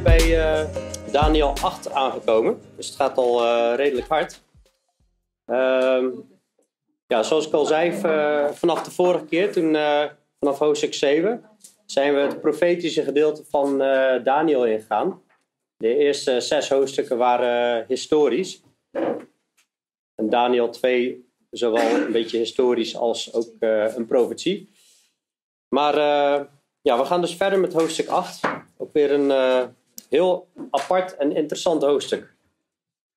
bij uh, Daniel 8 aangekomen. Dus het gaat al uh, redelijk hard. Uh, ja, zoals ik al zei, vanaf de vorige keer, toen, vanaf hoofdstuk 7, zijn we het profetische gedeelte van Daniel ingegaan. De eerste zes hoofdstukken waren historisch. En Daniel 2 zowel een beetje historisch als ook een profetie. Maar ja, we gaan dus verder met hoofdstuk 8. Ook weer een heel apart en interessant hoofdstuk.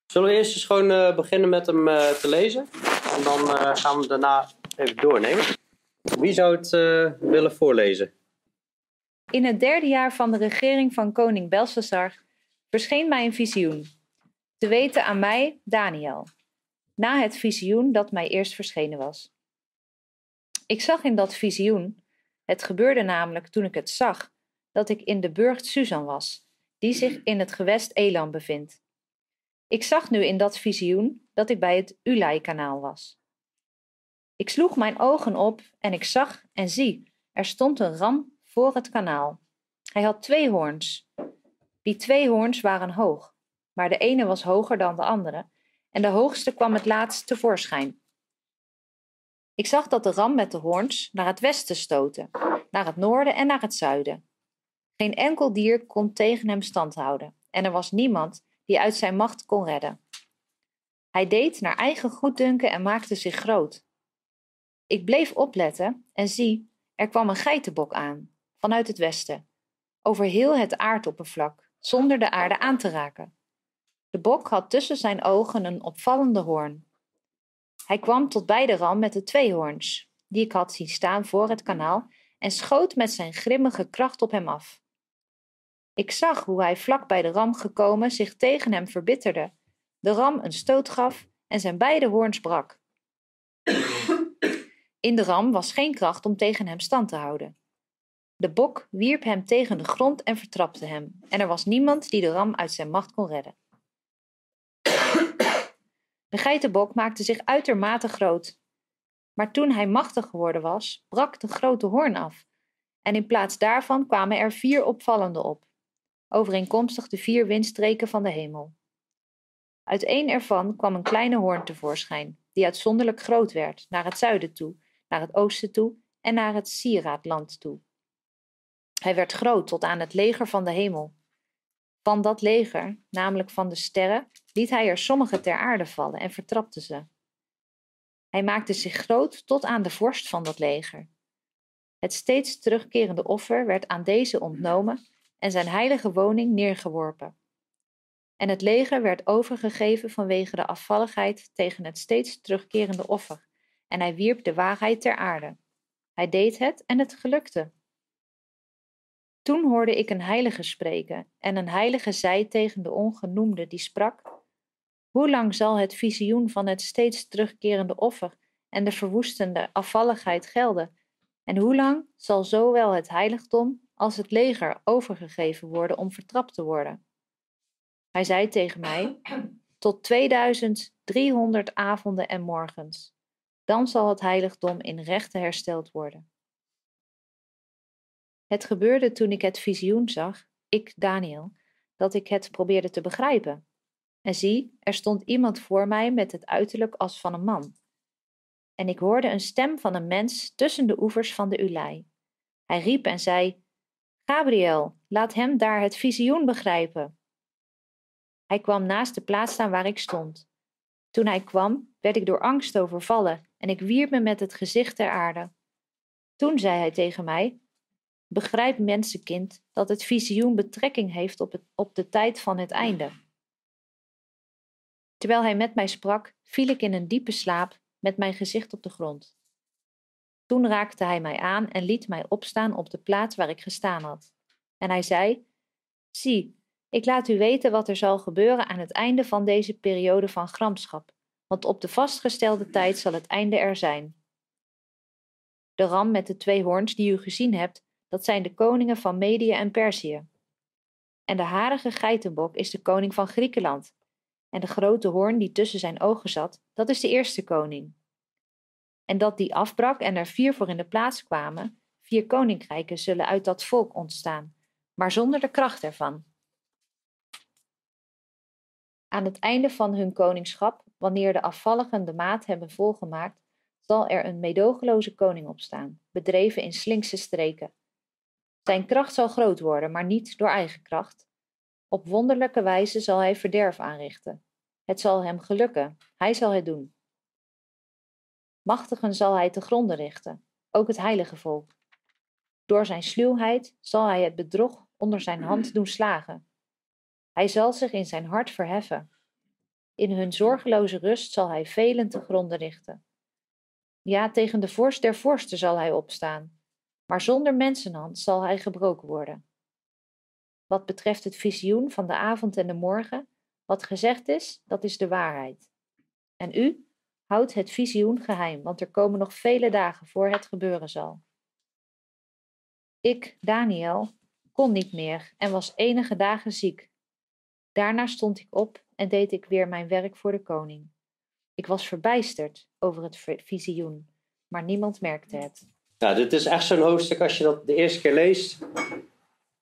Zullen we eerst eens gewoon uh, beginnen met hem uh, te lezen? En dan gaan we daarna even doornemen. Wie zou het willen voorlezen? In het derde jaar van de regering van koning Belshazzar verscheen mij een visioen. Te weten aan mij, Daniel. Na het visioen dat mij eerst verschenen was. Ik zag in dat visioen het gebeurde namelijk toen ik het zag dat ik in de burcht Susan was, die zich in het gewest Elam bevindt. Ik zag nu in dat visioen dat ik bij het Ulai-kanaal was. Ik sloeg mijn ogen op en ik zag en zie, er stond een ram voor het kanaal. Hij had twee hoorns. Die twee hoorns waren hoog, maar de ene was hoger dan de andere en de hoogste kwam het laatst tevoorschijn. Ik zag dat de ram met de hoorns naar het westen stootte, naar het noorden en naar het zuiden. Geen enkel dier kon tegen hem stand houden, en er was niemand die uit zijn macht kon redden. Hij deed naar eigen goeddunken en maakte zich groot. Ik bleef opletten en zie, er kwam een geitenbok aan, vanuit het westen, over heel het aardoppervlak, zonder de aarde aan te raken. De bok had tussen zijn ogen een opvallende hoorn. Hij kwam tot bij de ram met de tweehoorns, die ik had zien staan voor het kanaal, en schoot met zijn grimmige kracht op hem af. Ik zag hoe hij vlak bij de ram gekomen zich tegen hem verbitterde, de ram een stoot gaf en zijn beide hoorns brak. In de ram was geen kracht om tegen hem stand te houden. De bok wierp hem tegen de grond en vertrapte hem, en er was niemand die de ram uit zijn macht kon redden. De geitenbok maakte zich uitermate groot. Maar toen hij machtig geworden was, brak de grote hoorn af. En in plaats daarvan kwamen er vier opvallende op, overeenkomstig de vier windstreken van de hemel. Uit één ervan kwam een kleine hoorn tevoorschijn, die uitzonderlijk groot werd, naar het zuiden toe, naar het oosten toe en naar het sieraadland toe. Hij werd groot tot aan het leger van de hemel. Van dat leger, namelijk van de sterren, liet hij er sommige ter aarde vallen en vertrapte ze. Hij maakte zich groot tot aan de vorst van dat leger. Het steeds terugkerende offer werd aan deze ontnomen en zijn heilige woning neergeworpen. En het leger werd overgegeven vanwege de afvalligheid tegen het steeds terugkerende offer, en hij wierp de waarheid ter aarde. Hij deed het en het gelukte. Toen hoorde ik een heilige spreken, en een heilige zei tegen de ongenoemde die sprak: Hoe lang zal het visioen van het steeds terugkerende offer en de verwoestende afvalligheid gelden? En hoe lang zal zowel het heiligdom als het leger overgegeven worden om vertrapt te worden? Hij zei tegen mij: Tot 2300 avonden en morgens. Dan zal het heiligdom in rechten hersteld worden. Het gebeurde toen ik het visioen zag, ik, Daniel, dat ik het probeerde te begrijpen. En zie, er stond iemand voor mij met het uiterlijk als van een man. En ik hoorde een stem van een mens tussen de oevers van de Ulei. Hij riep en zei: Gabriel, laat hem daar het visioen begrijpen. Hij kwam naast de plaats staan waar ik stond. Toen hij kwam, werd ik door angst overvallen en ik wierp me met het gezicht ter aarde. Toen zei hij tegen mij: Begrijp, mensenkind, dat het visioen betrekking heeft op, het, op de tijd van het einde. Terwijl hij met mij sprak, viel ik in een diepe slaap met mijn gezicht op de grond. Toen raakte hij mij aan en liet mij opstaan op de plaats waar ik gestaan had. En hij zei: Zie, ik laat u weten wat er zal gebeuren aan het einde van deze periode van gramschap, want op de vastgestelde tijd zal het einde er zijn. De ram met de twee hoorns die u gezien hebt, dat zijn de koningen van Medië en Perzië. En de harige geitenbok is de koning van Griekenland. En de grote hoorn die tussen zijn ogen zat, dat is de eerste koning. En dat die afbrak en er vier voor in de plaats kwamen, vier koninkrijken zullen uit dat volk ontstaan, maar zonder de kracht ervan. Aan het einde van hun koningschap, wanneer de afvalligen de maat hebben volgemaakt, zal er een meedogenloze koning opstaan, bedreven in slinkse streken. Zijn kracht zal groot worden, maar niet door eigen kracht. Op wonderlijke wijze zal hij verderf aanrichten. Het zal hem gelukken, hij zal het doen. Machtigen zal hij te gronde richten, ook het heilige volk. Door zijn sluwheid zal hij het bedrog onder zijn hand doen slagen. Hij zal zich in zijn hart verheffen. In hun zorgeloze rust zal hij velen te gronde richten. Ja, tegen de vorst der vorsten zal hij opstaan, maar zonder mensenhand zal hij gebroken worden. Wat betreft het visioen van de avond en de morgen, wat gezegd is, dat is de waarheid. En u houdt het visioen geheim, want er komen nog vele dagen voor het gebeuren zal. Ik, Daniel, kon niet meer en was enige dagen ziek. Daarna stond ik op en deed ik weer mijn werk voor de koning. Ik was verbijsterd over het visioen, maar niemand merkte het. Ja, dit is echt zo'n hoofdstuk, als je dat de eerste keer leest,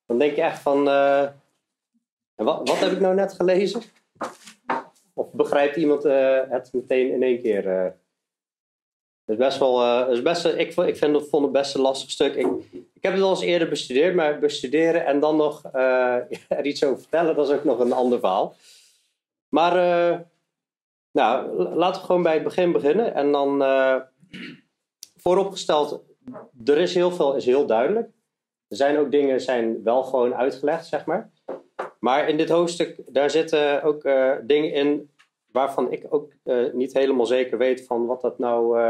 dan denk je echt van, uh, wat, wat heb ik nou net gelezen? Of begrijpt iemand uh, het meteen in één keer? Uh, het is best wel, is best, ik, ik vind vond het best een lastig stuk. Ik, ik heb het al eens eerder bestudeerd, maar bestuderen en dan nog er iets over vertellen, dat is ook nog een ander verhaal. Maar nou, laten we gewoon bij het begin beginnen. En dan vooropgesteld, er is heel veel, is heel duidelijk. Er zijn ook dingen, zijn wel gewoon uitgelegd, zeg maar. Maar in dit hoofdstuk, daar zitten ook uh, dingen in waarvan ik ook uh, niet helemaal zeker weet van wat dat nou...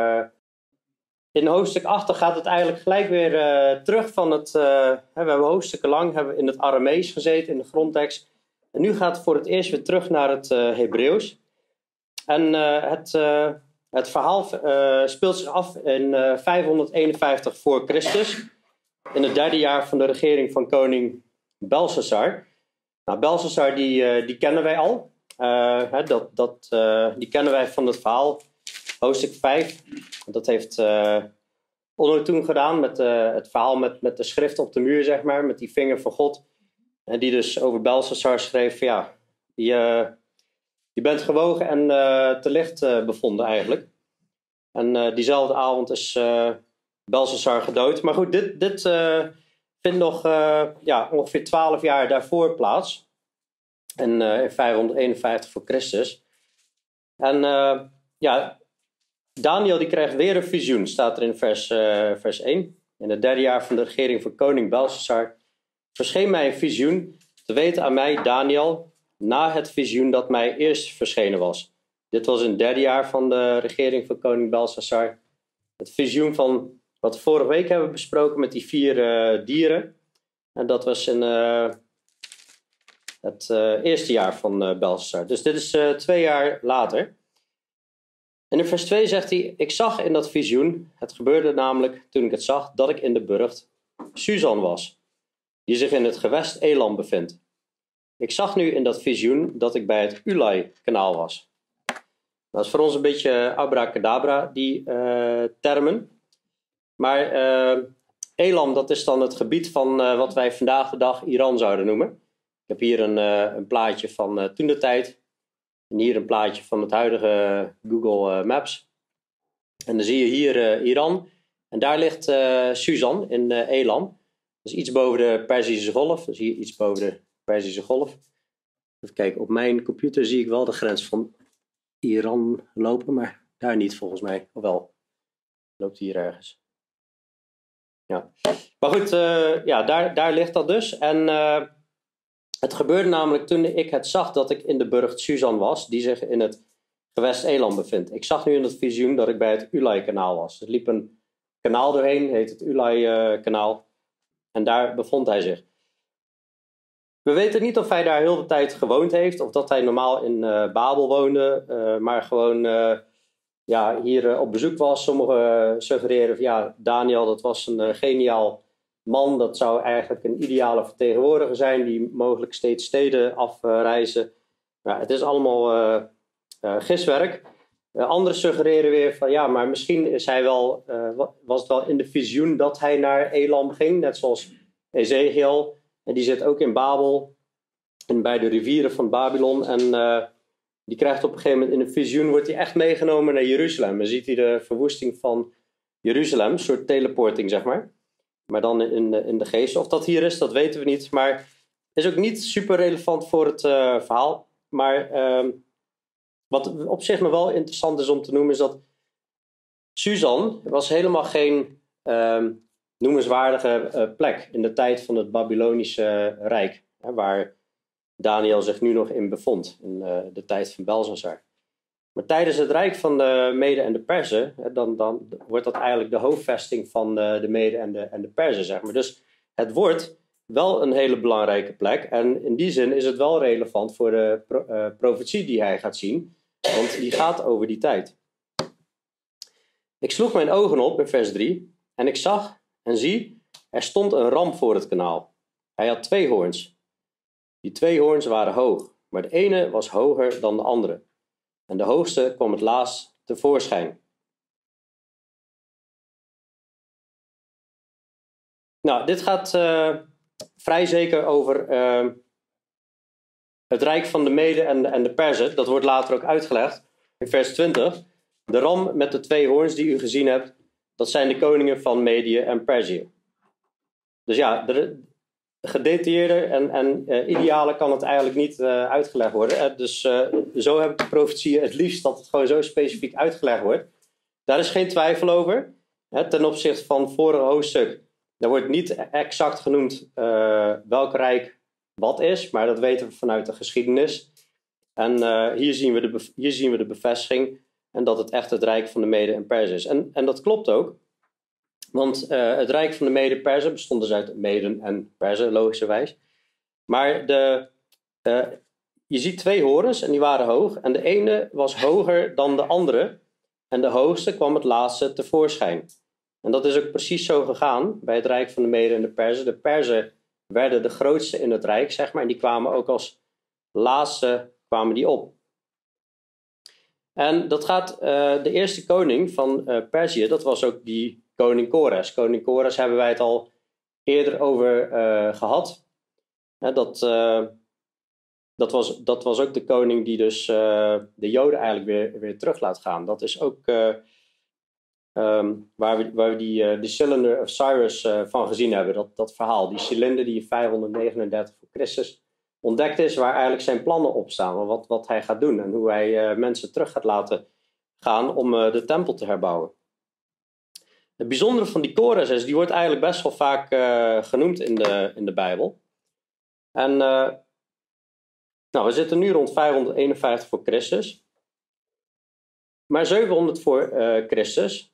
in hoofdstuk 8 gaat het eigenlijk gelijk weer terug van het... we hebben hoofdstukken lang hebben in het Aramees gezeten, in de grondtekst. En nu gaat het voor het eerst weer terug naar het Hebreeuws. En uh, het, uh, het verhaal uh, speelt zich af in 551 voor Christus. In het derde jaar van de regering van koning Belshazzar. Nou, die, die kennen wij al. Hè, dat, dat, die kennen wij van het verhaal. Hoofdstuk 5. Dat heeft Onno toen gedaan met het verhaal met, met de schrift op de muur, zeg maar. Met die vinger van God. En die dus over Belshazzar schreef. Ja, die je bent gewogen en te licht bevonden eigenlijk. En diezelfde avond is Belshazzar gedood. Maar goed, dit, dit vindt nog ja, ongeveer 12 jaar daarvoor plaats. En, in 551 voor Christus. En ja, Daniel die krijgt weer een visioen, staat er in vers, vers 1. In het derde jaar van de regering van koning Belshazzar verscheen mij een visioen, te weten aan mij, Daniel, na het visioen dat mij eerst verschenen was. Dit was in het derde jaar van de regering van koning Belshazzar. Het visioen van wat we vorige week hebben besproken met die vier uh, dieren. En dat was in uh, het uh, eerste jaar van uh, Belshazzar. Dus dit is twee jaar later. En in vers 2 zegt hij: Ik zag in dat visioen, het gebeurde namelijk toen ik het zag, dat ik in de burcht Susan was, die zich in het gewest Elam bevindt. Ik zag nu in dat visioen dat ik bij het Ulai-kanaal was. Dat is voor ons een beetje abracadabra, die termen. Maar uh, Elam, dat is dan het gebied van uh, wat wij vandaag de dag Iran zouden noemen. Ik heb hier een, een plaatje van toen de tijd. En hier een plaatje van het huidige Google Maps. En dan zie je hier Iran. En daar ligt Suzan in Elam. Dat is iets boven de Perzische Golf. Is hier iets boven de Perzische Golf. Even kijken, op mijn computer zie ik wel de grens van Iran lopen, maar daar niet volgens mij. Of wel, loopt hier ergens. Ja, maar goed, uh, ja, daar, daar ligt dat dus. En uh, het gebeurde namelijk toen ik het zag dat ik in de burcht Suzan was, die zich in het gewest Eland bevindt. Ik zag nu in het visioen dat ik bij het Ulai-kanaal was. Er liep een kanaal doorheen, heet het Ulai-kanaal. En daar bevond hij zich. We weten niet of hij daar heel de tijd gewoond heeft, of dat hij normaal in uh, Babel woonde, maar gewoon ja, hier op bezoek was. Sommigen suggereren van ja, Daniel, dat was een geniaal man. Dat zou eigenlijk een ideale vertegenwoordiger zijn, die mogelijk steeds steden afreizen. Ja, het is allemaal giswerk. anderen suggereren weer van ja, maar misschien is hij wel, was het wel in de visioen dat hij naar Elam ging, net zoals Ezekiel. En die zit ook in Babel en bij de rivieren van Babylon. En uh, die krijgt op een gegeven moment in een visioen, wordt hij echt meegenomen naar Jeruzalem. Dan ziet hij de verwoesting van Jeruzalem, een soort teleporting zeg maar. Maar dan in de, in de geest. Of dat hier is, dat weten we niet. Maar is ook niet super relevant voor het uh, verhaal. Maar ehm, wat op zich nog wel interessant is om te noemen, is dat Susan was helemaal geen um, noemenswaardige uh, plek in de tijd van het Babylonische Rijk. Hè, waar Daniel zich nu nog in bevond, in uh, de tijd van Belshazzar. Maar tijdens het Rijk van de Mede en de Perzen, dan, dan wordt dat eigenlijk de hoofdvesting van de, de Mede en de, en de Perzen, zeg maar. Dus het wordt wel een hele belangrijke plek. En in die zin is het wel relevant voor de pro, uh, profetie die hij gaat zien, want die gaat over die tijd. Ik sloeg mijn ogen op in vers 3 en ik zag en zie, er stond een ram voor het kanaal. Hij had twee hoorns. Die twee hoorns waren hoog, maar de ene was hoger dan de andere. En de hoogste kwam het laatst tevoorschijn. Nou, dit gaat uh, vrij zeker over uh, het rijk van de Mede en de, en de. Dat wordt later ook uitgelegd in vers 20. De ram met de twee hoorns die u gezien hebt, dat zijn de koningen van Medië en Perzië. Dus ja, de, gedetailleerder en, en uh, ideale kan het eigenlijk niet uh, uitgelegd worden. Uh, dus zo heb ik de profetieën het liefst dat het gewoon zo specifiek uitgelegd wordt. Daar is geen twijfel over. Ten opzichte van vorige hoofdstuk, daar wordt niet exact genoemd welk rijk wat is, maar dat weten we vanuit de geschiedenis. En hier, zien we de, hier zien we de bevestiging en dat het echt het rijk van de Mede en Pers is. En, en dat klopt ook. Want uh, het rijk van de Mede-Perzen bestond dus uit Meden en Perzen, logischerwijs. Maar de, uh, je ziet twee horens en die waren hoog. En de ene was hoger dan de andere. En de hoogste kwam het laatste tevoorschijn. En dat is ook precies zo gegaan bij het rijk van de Mede en de Perzen. De Perzen werden de grootste in het rijk, zeg maar. En die kwamen ook als laatste kwamen die op. En dat gaat, uh, de eerste koning van Perzië, dat was ook die koning Kores. Koning Kores hebben wij het al eerder over uh, gehad. dat, uh, dat, was, dat was ook de koning die dus uh, de Joden eigenlijk weer, weer terug laat gaan. Dat is ook um, waar, we, waar we die de Cylinder of Cyrus van gezien hebben. Dat, dat verhaal, die cilinder die in 539 voor Christus ontdekt is, waar eigenlijk zijn plannen op staan. Wat, wat hij gaat doen en hoe hij mensen terug gaat laten gaan om de tempel te herbouwen. Het bijzondere van die Kores is, die wordt eigenlijk best wel vaak uh, genoemd in de, in de Bijbel. En uh, nou, we zitten nu rond 551 voor Christus. Maar 700 voor uh, Christus.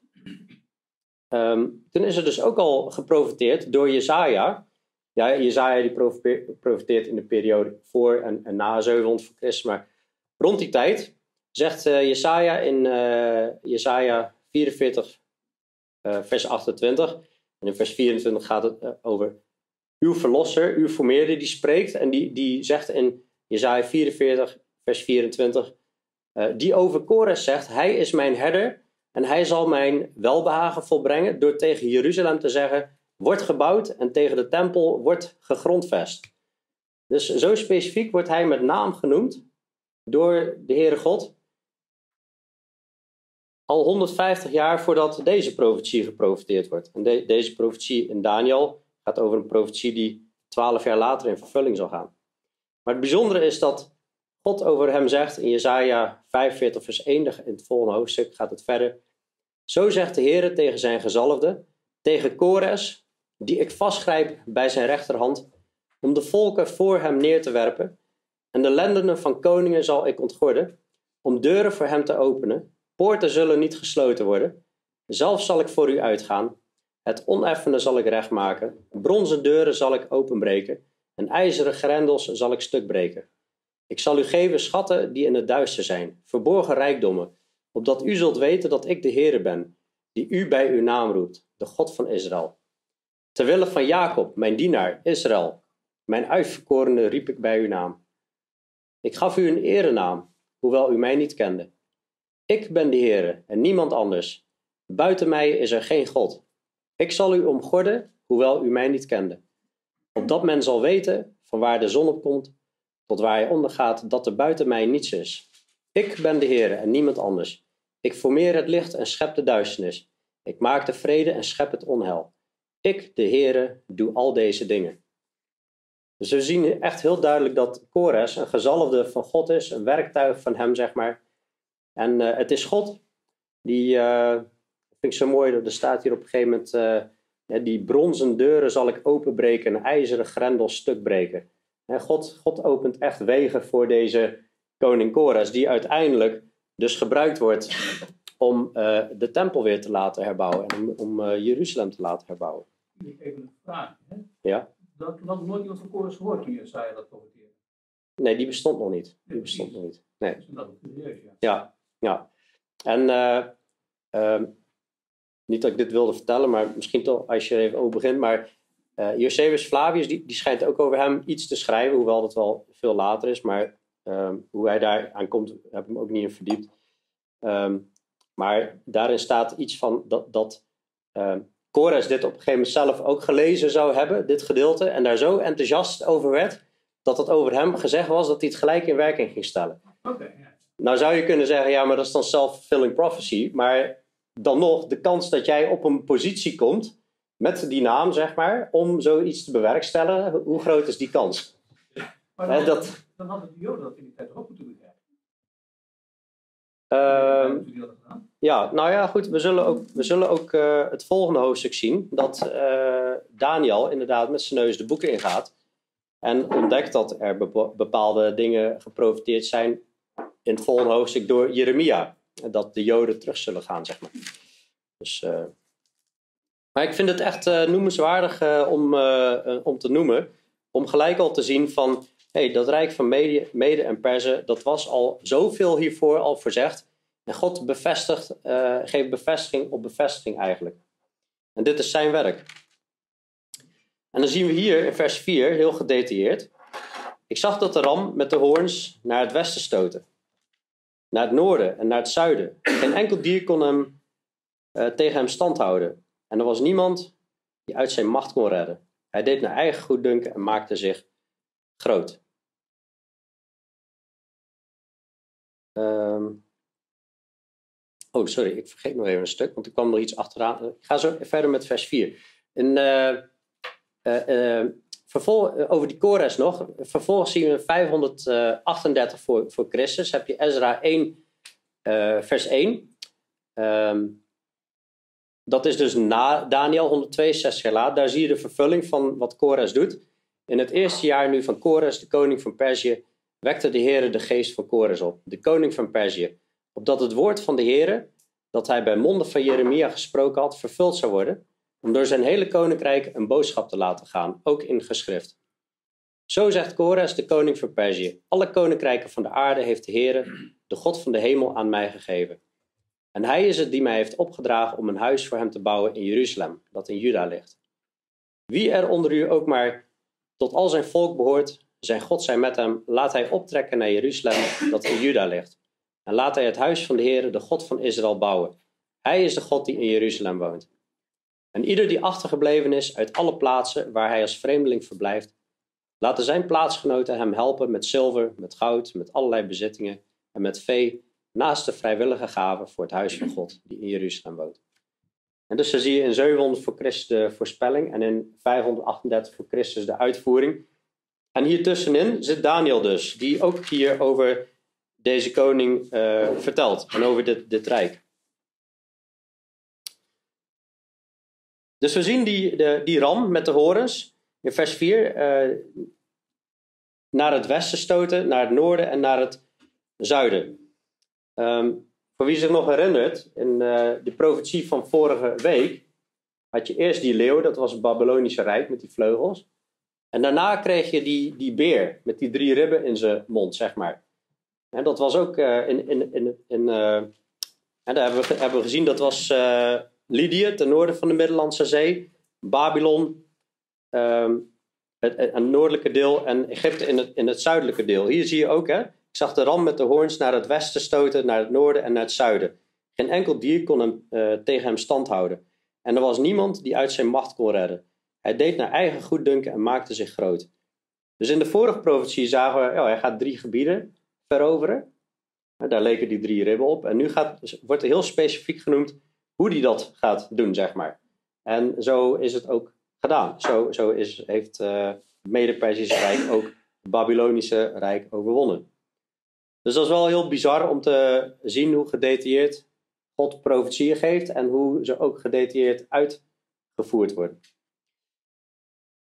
Um, toen is er dus ook al geprofiteerd door Jezaja. Ja, Jezaja die profiteert in de periode voor en, en, na 700 voor Christus. Maar rond die tijd zegt Jezaja in Jezaja 44 uh, vers 28. En in vers 24 gaat het uh, over uw verlosser, uw formeerder, die spreekt. En die, die zegt in Jezaja 44, vers 24, uh, die over Kores zegt, hij is mijn herder en hij zal mijn welbehagen volbrengen door tegen Jeruzalem te zeggen, wordt gebouwd en tegen de tempel wordt gegrondvest. Dus zo specifiek wordt hij met naam genoemd door de Heere God al 150 jaar voordat deze profetie geprofiteerd wordt. En de, deze profetie in Daniel gaat over een profetie die 12 jaar later in vervulling zal gaan. Maar het bijzondere is dat God over hem zegt in Jesaja 45 vers 1, in het volgende hoofdstuk gaat het verder. Zo zegt de Heer tegen zijn gezalfde, tegen Kores, die ik vastgrijp bij zijn rechterhand, om de volken voor hem neer te werpen. En de lendenen van koningen zal ik ontgorden, om deuren voor hem te openen Poorten zullen niet gesloten worden. Zelf zal ik voor u uitgaan. Het oneffene zal ik rechtmaken. Bronzen deuren zal ik openbreken. En ijzeren grendels zal ik stuk breken. Ik zal u geven schatten die in het duister zijn, verborgen rijkdommen, opdat u zult weten dat ik de Heere ben, die u bij uw naam roept, de God van Israël. Terwille van Jacob, mijn dienaar, Israël, mijn uitverkorene riep ik bij uw naam. Ik gaf u een erenaam, hoewel u mij niet kende. Ik ben de Heere en niemand anders. Buiten mij is er geen God. Ik zal u omgorden, hoewel u mij niet kende. Opdat men zal weten van waar de zon op komt, tot waar hij ondergaat, dat er buiten mij niets is. Ik ben de Heer en niemand anders. Ik formeer het licht en schep de duisternis. Ik maak de vrede en schep het onheil. Ik, de Heere, doe al deze dingen. Dus we zien echt heel duidelijk dat Kores een gezalfde van God is, een werktuig van hem, zeg maar. En uh, het is God die, uh, vind ik zo mooi, er staat hier op een gegeven moment, uh, die bronzen deuren zal ik openbreken, een ijzeren grendel stuk breken. En God, God opent echt wegen voor deze koning Kores, die uiteindelijk dus gebruikt wordt om de tempel weer te laten herbouwen en om, om Jeruzalem te laten herbouwen. Even een vraag. Hè? Ja? Dat had nooit iemand van Kores gehoord toen je zei dat profiteerde. Nee, die bestond nog niet. Die bestond nog niet. Nee. Ja. Ja. En uh, uh, niet dat ik dit wilde vertellen, maar misschien toch als je even over begint. Maar uh, Flavius, die, die schijnt ook over hem iets te schrijven, hoewel dat wel veel later is. Maar um, hoe hij daar aan komt, heb ik me ook niet in verdiept. Um, maar daarin staat iets van dat, dat dit op een gegeven moment zelf ook gelezen zou hebben, dit gedeelte, en daar zo enthousiast over werd, dat het over hem gezegd was dat hij het gelijk in werking ging stellen. Okay, ja. Nou zou je kunnen zeggen, ja, maar dat is dan self-fulfilling prophecy. Maar dan nog, de kans dat jij op een positie komt, met die naam zeg maar, om zoiets te bewerkstelligen, hoe groot is die kans? Maar dan, dat, dan hadden de Joden dat in die tijd ook moeten bekijken. Uh, ja, nou ja, goed. We zullen ook, we zullen ook uh, het volgende hoofdstuk zien. Dat uh, Daniel inderdaad met zijn neus de boeken ingaat. En ontdekt dat er bepaalde dingen geprofiteerd zijn in het volgende hoofdstuk door Jeremia. Dat de Joden terug zullen gaan, zeg maar. Dus, uh, maar ik vind het echt noemenswaardig om, om te noemen. Om gelijk al te zien van hey, dat rijk van Mede, en Perzen, dat was al zoveel hiervoor al verzegd. En God bevestigt, geeft bevestiging op bevestiging eigenlijk. En dit is zijn werk. En dan zien we hier in vers 4 heel gedetailleerd. Ik zag dat de ram met de hoorns naar het westen stoten. Naar het noorden en naar het zuiden. Geen enkel dier kon hem, uh, tegen hem stand houden. En er was niemand die uit zijn macht kon redden. Hij deed naar eigen goeddunken en maakte zich groot. Um, oh, sorry, ik vergeet nog even een stuk, want ik kwam er iets achteraan. Ik ga zo verder met vers 4. En, uh, uh, vervol, over die Kores nog. Vervolgens zien we 538 voor, voor Christus. Heb je Ezra 1, vers 1. Um, dat is dus na Daniel 162 jaar later. Daar zie je de vervulling van wat Kores doet. In het eerste jaar nu van Kores, de koning van Perzië, wekte de Heere de geest van Kores op, de koning van Perzië, opdat het woord van de Heere, dat hij bij monden van Jeremia gesproken had, vervuld zou worden, om door zijn hele koninkrijk een boodschap te laten gaan, ook in geschrift. Zo zegt Kores, de koning van Perzië, alle koninkrijken van de aarde heeft de Heere, de God van de hemel, aan mij gegeven. En hij is het die mij heeft opgedragen om een huis voor hem te bouwen in Jeruzalem, dat in Juda ligt. Wie er onder u ook maar tot al zijn volk behoort, zijn God zij met hem, laat hij optrekken naar Jeruzalem, dat in Juda ligt. En laat hij het huis van de Heer, de God van Israël, bouwen. Hij is de God die in Jeruzalem woont. En ieder die achtergebleven is uit alle plaatsen waar hij als vreemdeling verblijft, laten zijn plaatsgenoten hem helpen met zilver, met goud, met allerlei bezittingen en met vee, naast de vrijwillige gaven voor het huis van God die in Jeruzalem woont. En dus dan zie je in 700 voor Christus de voorspelling en in 538 voor Christus de uitvoering. En hier tussenin zit Daniel dus, die ook hier over deze koning uh, vertelt en over dit, dit rijk. Dus we zien die, de, die ram met de horens in vers 4 uh, naar het westen stoten, naar het noorden en naar het zuiden. Um, voor wie zich nog herinnert, in uh, de profetie van vorige week had je eerst die leeuw, dat was het Babylonische Rijk met die vleugels. En daarna kreeg je die, die beer met die drie ribben in zijn mond, zeg maar. En dat was ook uh, in. in, in, in en daar hebben we, hebben we gezien, dat was Lydië, ten noorden van de Middellandse Zee, Babylon, um, het, het, noordelijke deel en Egypte in het, in het zuidelijke deel. Hier zie je ook, hè, ik zag de ram met de hoorns naar het westen stoten, naar het noorden en naar het zuiden. Geen enkel dier kon hem, uh, tegen hem stand houden. En er was niemand die uit zijn macht kon redden. Hij deed naar eigen goeddunken en maakte zich groot. Dus in de vorige profetie zagen we, oh, hij gaat drie gebieden veroveren. Daar leken die drie ribben op. En nu gaat, wordt er heel specifiek genoemd hoe die dat gaat doen, zeg maar. En zo is het ook gedaan. Zo, zo is, heeft uh, het Mede-Persische Rijk ook het Babylonische Rijk overwonnen. Dus dat is wel heel bizar om te zien hoe gedetailleerd God profetieën geeft en hoe ze ook gedetailleerd uitgevoerd worden.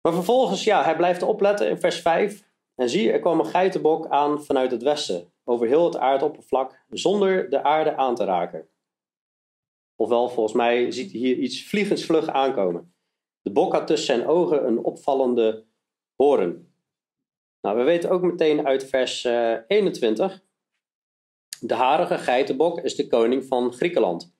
Maar vervolgens, ja, hij blijft opletten in vers 5. En zie, er kwam een geitenbok aan vanuit het westen, over heel het aardoppervlak, zonder de aarde aan te raken. Ofwel, volgens mij ziet hij hier iets vliegensvlug aankomen. De bok had tussen zijn ogen een opvallende horen. Nou, we weten ook meteen uit vers 21. Eh, de harige geitenbok is de koning van Griekenland.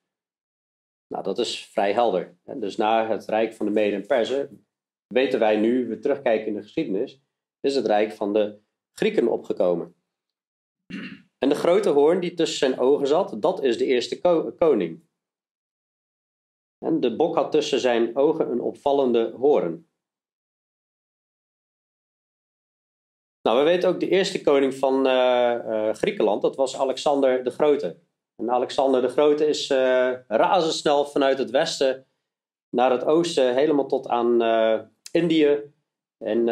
Nou, dat is vrij helder. Dus na het rijk van de Mede en Perzen weten wij nu, we terugkijken in de geschiedenis, is het rijk van de Grieken opgekomen. En de grote hoorn die tussen zijn ogen zat, dat is de eerste koning. En de bok had tussen zijn ogen een opvallende hoorn. Nou, we weten ook de eerste koning van uh, uh, Griekenland, dat was Alexander de Grote. En Alexander de Grote is uh, razendsnel vanuit het westen naar het oosten, helemaal tot aan Indië. En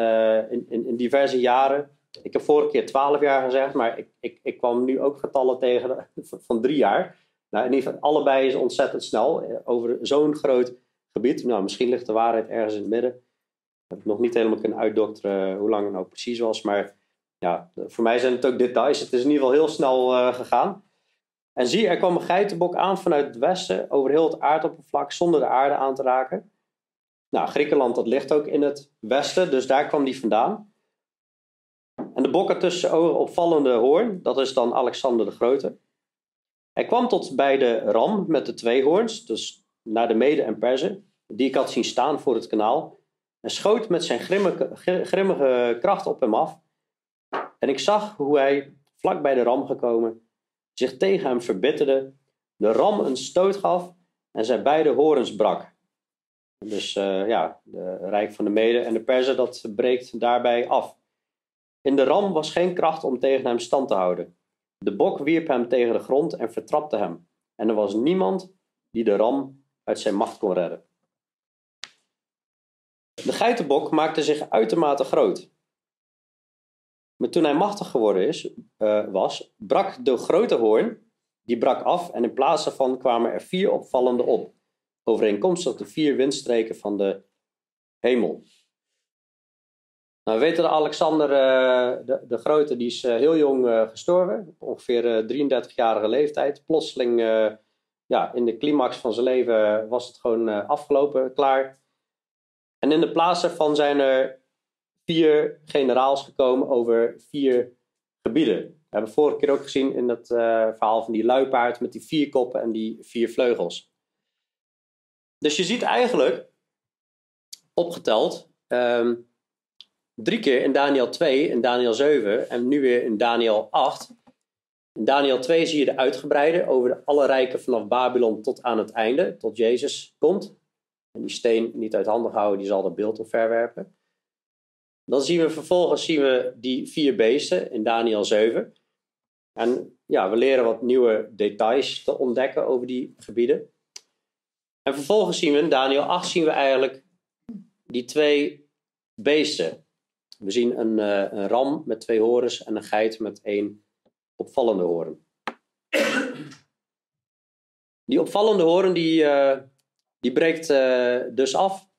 in, in, in, diverse jaren. Ik heb vorige keer twaalf jaar gezegd, maar ik, ik, ik kwam nu ook getallen tegen van drie jaar. Nou, in ieder geval, allebei is ontzettend snel over zo'n groot gebied. Nou, misschien ligt de waarheid ergens in het midden heb ik nog niet helemaal kunnen uitdokteren hoe lang het nou precies was. Maar ja, voor mij zijn het ook details. Het is in ieder geval heel snel uh, gegaan. En zie, er kwam een geitenbok aan vanuit het westen over heel het aardoppervlak zonder de aarde aan te raken. Nou, Griekenland dat ligt ook in het westen, dus daar kwam die vandaan. En de bok had tussen ogen opvallende hoorn, dat is dan Alexander de Grote. Hij kwam tot bij de ram met de twee hoorns, dus naar de Mede en Perzen, die ik had zien staan voor het kanaal en schoot met zijn grimmige, grimmige kracht op hem af. En ik zag hoe hij, vlak bij de ram gekomen, zich tegen hem verbitterde, de ram een stoot gaf en zijn beide horens brak. Dus uh, ja, de Rijk van de Mede en de Perzen, dat breekt daarbij af. In de ram was geen kracht om tegen hem stand te houden. De bok wierp hem tegen de grond en vertrapte hem. En er was niemand die de ram uit zijn macht kon redden. De geitenbok maakte zich uitermate groot. Maar toen hij machtig geworden is, uh, was, brak de grote hoorn, die brak af en in plaats daarvan kwamen er vier opvallende op, overeenkomstig de vier windstreken van de hemel. Nou, we weten dat Alexander uh, de, de Grote, die is uh, heel jong gestorven, ongeveer 33-jarige leeftijd. Plotseling, ja, in de climax van zijn leven was het gewoon afgelopen, klaar. En in de plaats daarvan zijn er vier generaals gekomen over vier gebieden. We hebben vorige keer ook gezien in dat verhaal van die luipaard met die vier koppen en die vier vleugels. Dus je ziet eigenlijk, opgeteld, um, drie keer in Daniel 2, in Daniel 7 en nu weer in Daniel 8. In Daniel 2 zie je de uitgebreide over de alle rijken vanaf Babylon tot aan het einde, tot Jezus komt en die steen niet uit handen houden, die zal dat beeld verwerpen. Dan zien we vervolgens zien we die vier beesten in Daniel 7. En ja, we leren wat nieuwe details te ontdekken over die gebieden. En vervolgens zien we in Daniel 8 zien we eigenlijk die twee beesten. We zien een, uh, een ram met twee horens en een geit met één opvallende hoorn. Die opvallende hoorn die, uh, die breekt uh, dus af.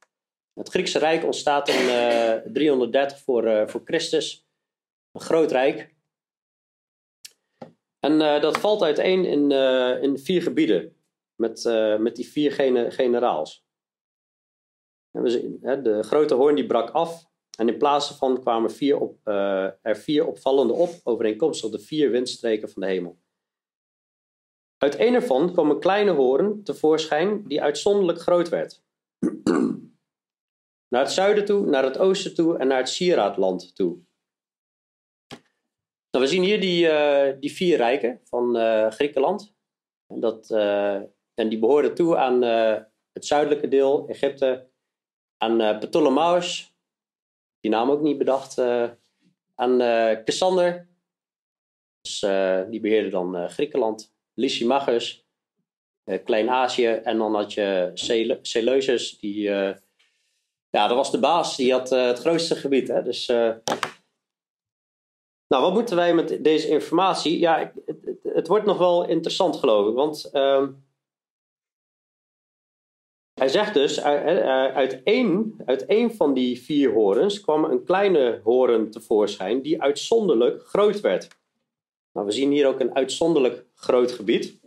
Het Griekse Rijk ontstaat in uh, 330 voor, voor Christus. Een groot rijk. En eh, dat valt uiteen in, in vier gebieden. Met, met die vier gene generaals. En we zien, hè, de grote hoorn die brak af. En in plaats daarvan kwamen vier op, er vier opvallende op. Overeenkomstig de vier windstreken van de hemel. Uit een ervan kwam een kleine hoorn tevoorschijn die uitzonderlijk groot werd. naar het zuiden toe, naar het oosten toe en naar het sieraadland toe. Nou, we zien hier die, uh, die vier rijken van uh, Griekenland. En, dat, en die behoorden toe aan het zuidelijke deel, Egypte, aan Ptolemaeus, die naam ook niet bedacht, aan Cassander, Dus, eh, die beheerde dan eh, Griekenland. Lysimachus, Klein-Azië. En dan had je Sele Seleucus, die... ja, dat was de baas. Die had het grootste gebied. Hè? Dus... nou, wat moeten wij met deze informatie? Ja, het, het, het wordt nog wel interessant geloof ik. Want... Ehm, hij zegt dus, uit één, uit één van die vier horens kwam een kleine horen tevoorschijn die uitzonderlijk groot werd. Nou, we zien hier ook een uitzonderlijk groot gebied.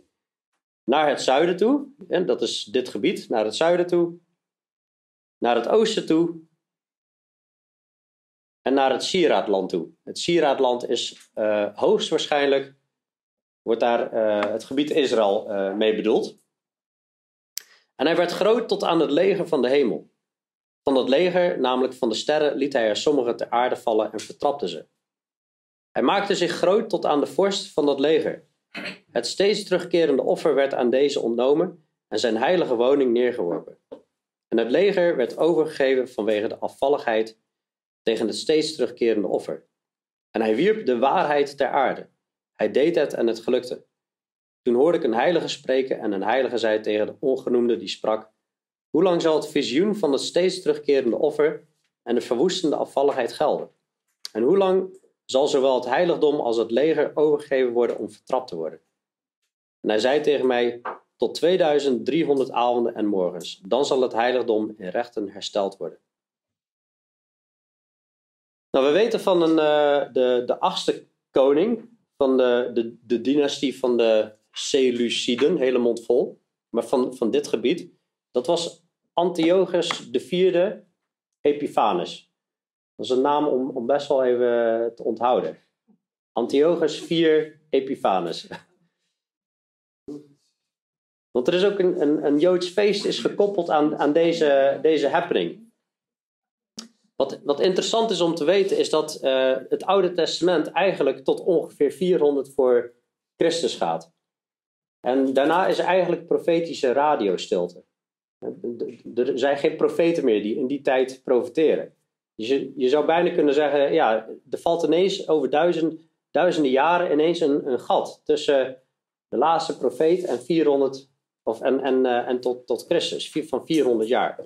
Naar het zuiden toe, dat is dit gebied, naar het zuiden toe, naar het oosten toe en naar het Sieraadland toe. Het Sieraadland is uh, hoogstwaarschijnlijk, wordt daar het gebied Israël mee bedoeld. En hij werd groot tot aan het leger van de hemel. Van dat leger, namelijk van de sterren, liet hij er sommige ter aarde vallen en vertrapte ze. Hij maakte zich groot tot aan de vorst van dat leger. Het steeds terugkerende offer werd aan deze ontnomen en zijn heilige woning neergeworpen. En het leger werd overgegeven vanwege de afvalligheid tegen het steeds terugkerende offer. En hij wierp de waarheid ter aarde. Hij deed het en het gelukte. Toen hoorde ik een heilige spreken en een heilige zei tegen de ongenoemde die sprak: Hoe lang zal het visioen van het steeds terugkerende offer en de verwoestende afvalligheid gelden? En hoe lang zal zowel het heiligdom als het leger overgegeven worden om vertrapt te worden? En hij zei tegen mij: Tot 2300 avonden en morgens, dan zal het heiligdom in rechten hersteld worden. Nou, we weten van een, uh, de, de achtste koning van de, de, de dynastie van de Seleuciden, hele mond vol, maar van, van dit gebied. Dat was Antiochus IV Epiphanes. Dat is een naam om, om best wel even te onthouden. Antiochus IV Epiphanes. Want er is ook een, een, een Joods feest is gekoppeld aan, aan deze, deze happening. Wat, wat interessant is om te weten is dat uh, het Oude Testament eigenlijk tot ongeveer 400 voor Christus gaat. En daarna is eigenlijk profetische radiostilte. Er zijn geen profeten meer die in die tijd profeteren. Dus je, je zou bijna kunnen zeggen, ja, er valt ineens over duizend, duizenden jaren ineens een, een gat tussen de laatste profeet en 400 of, en, en, uh, en tot, tot Christus, van 400 jaar.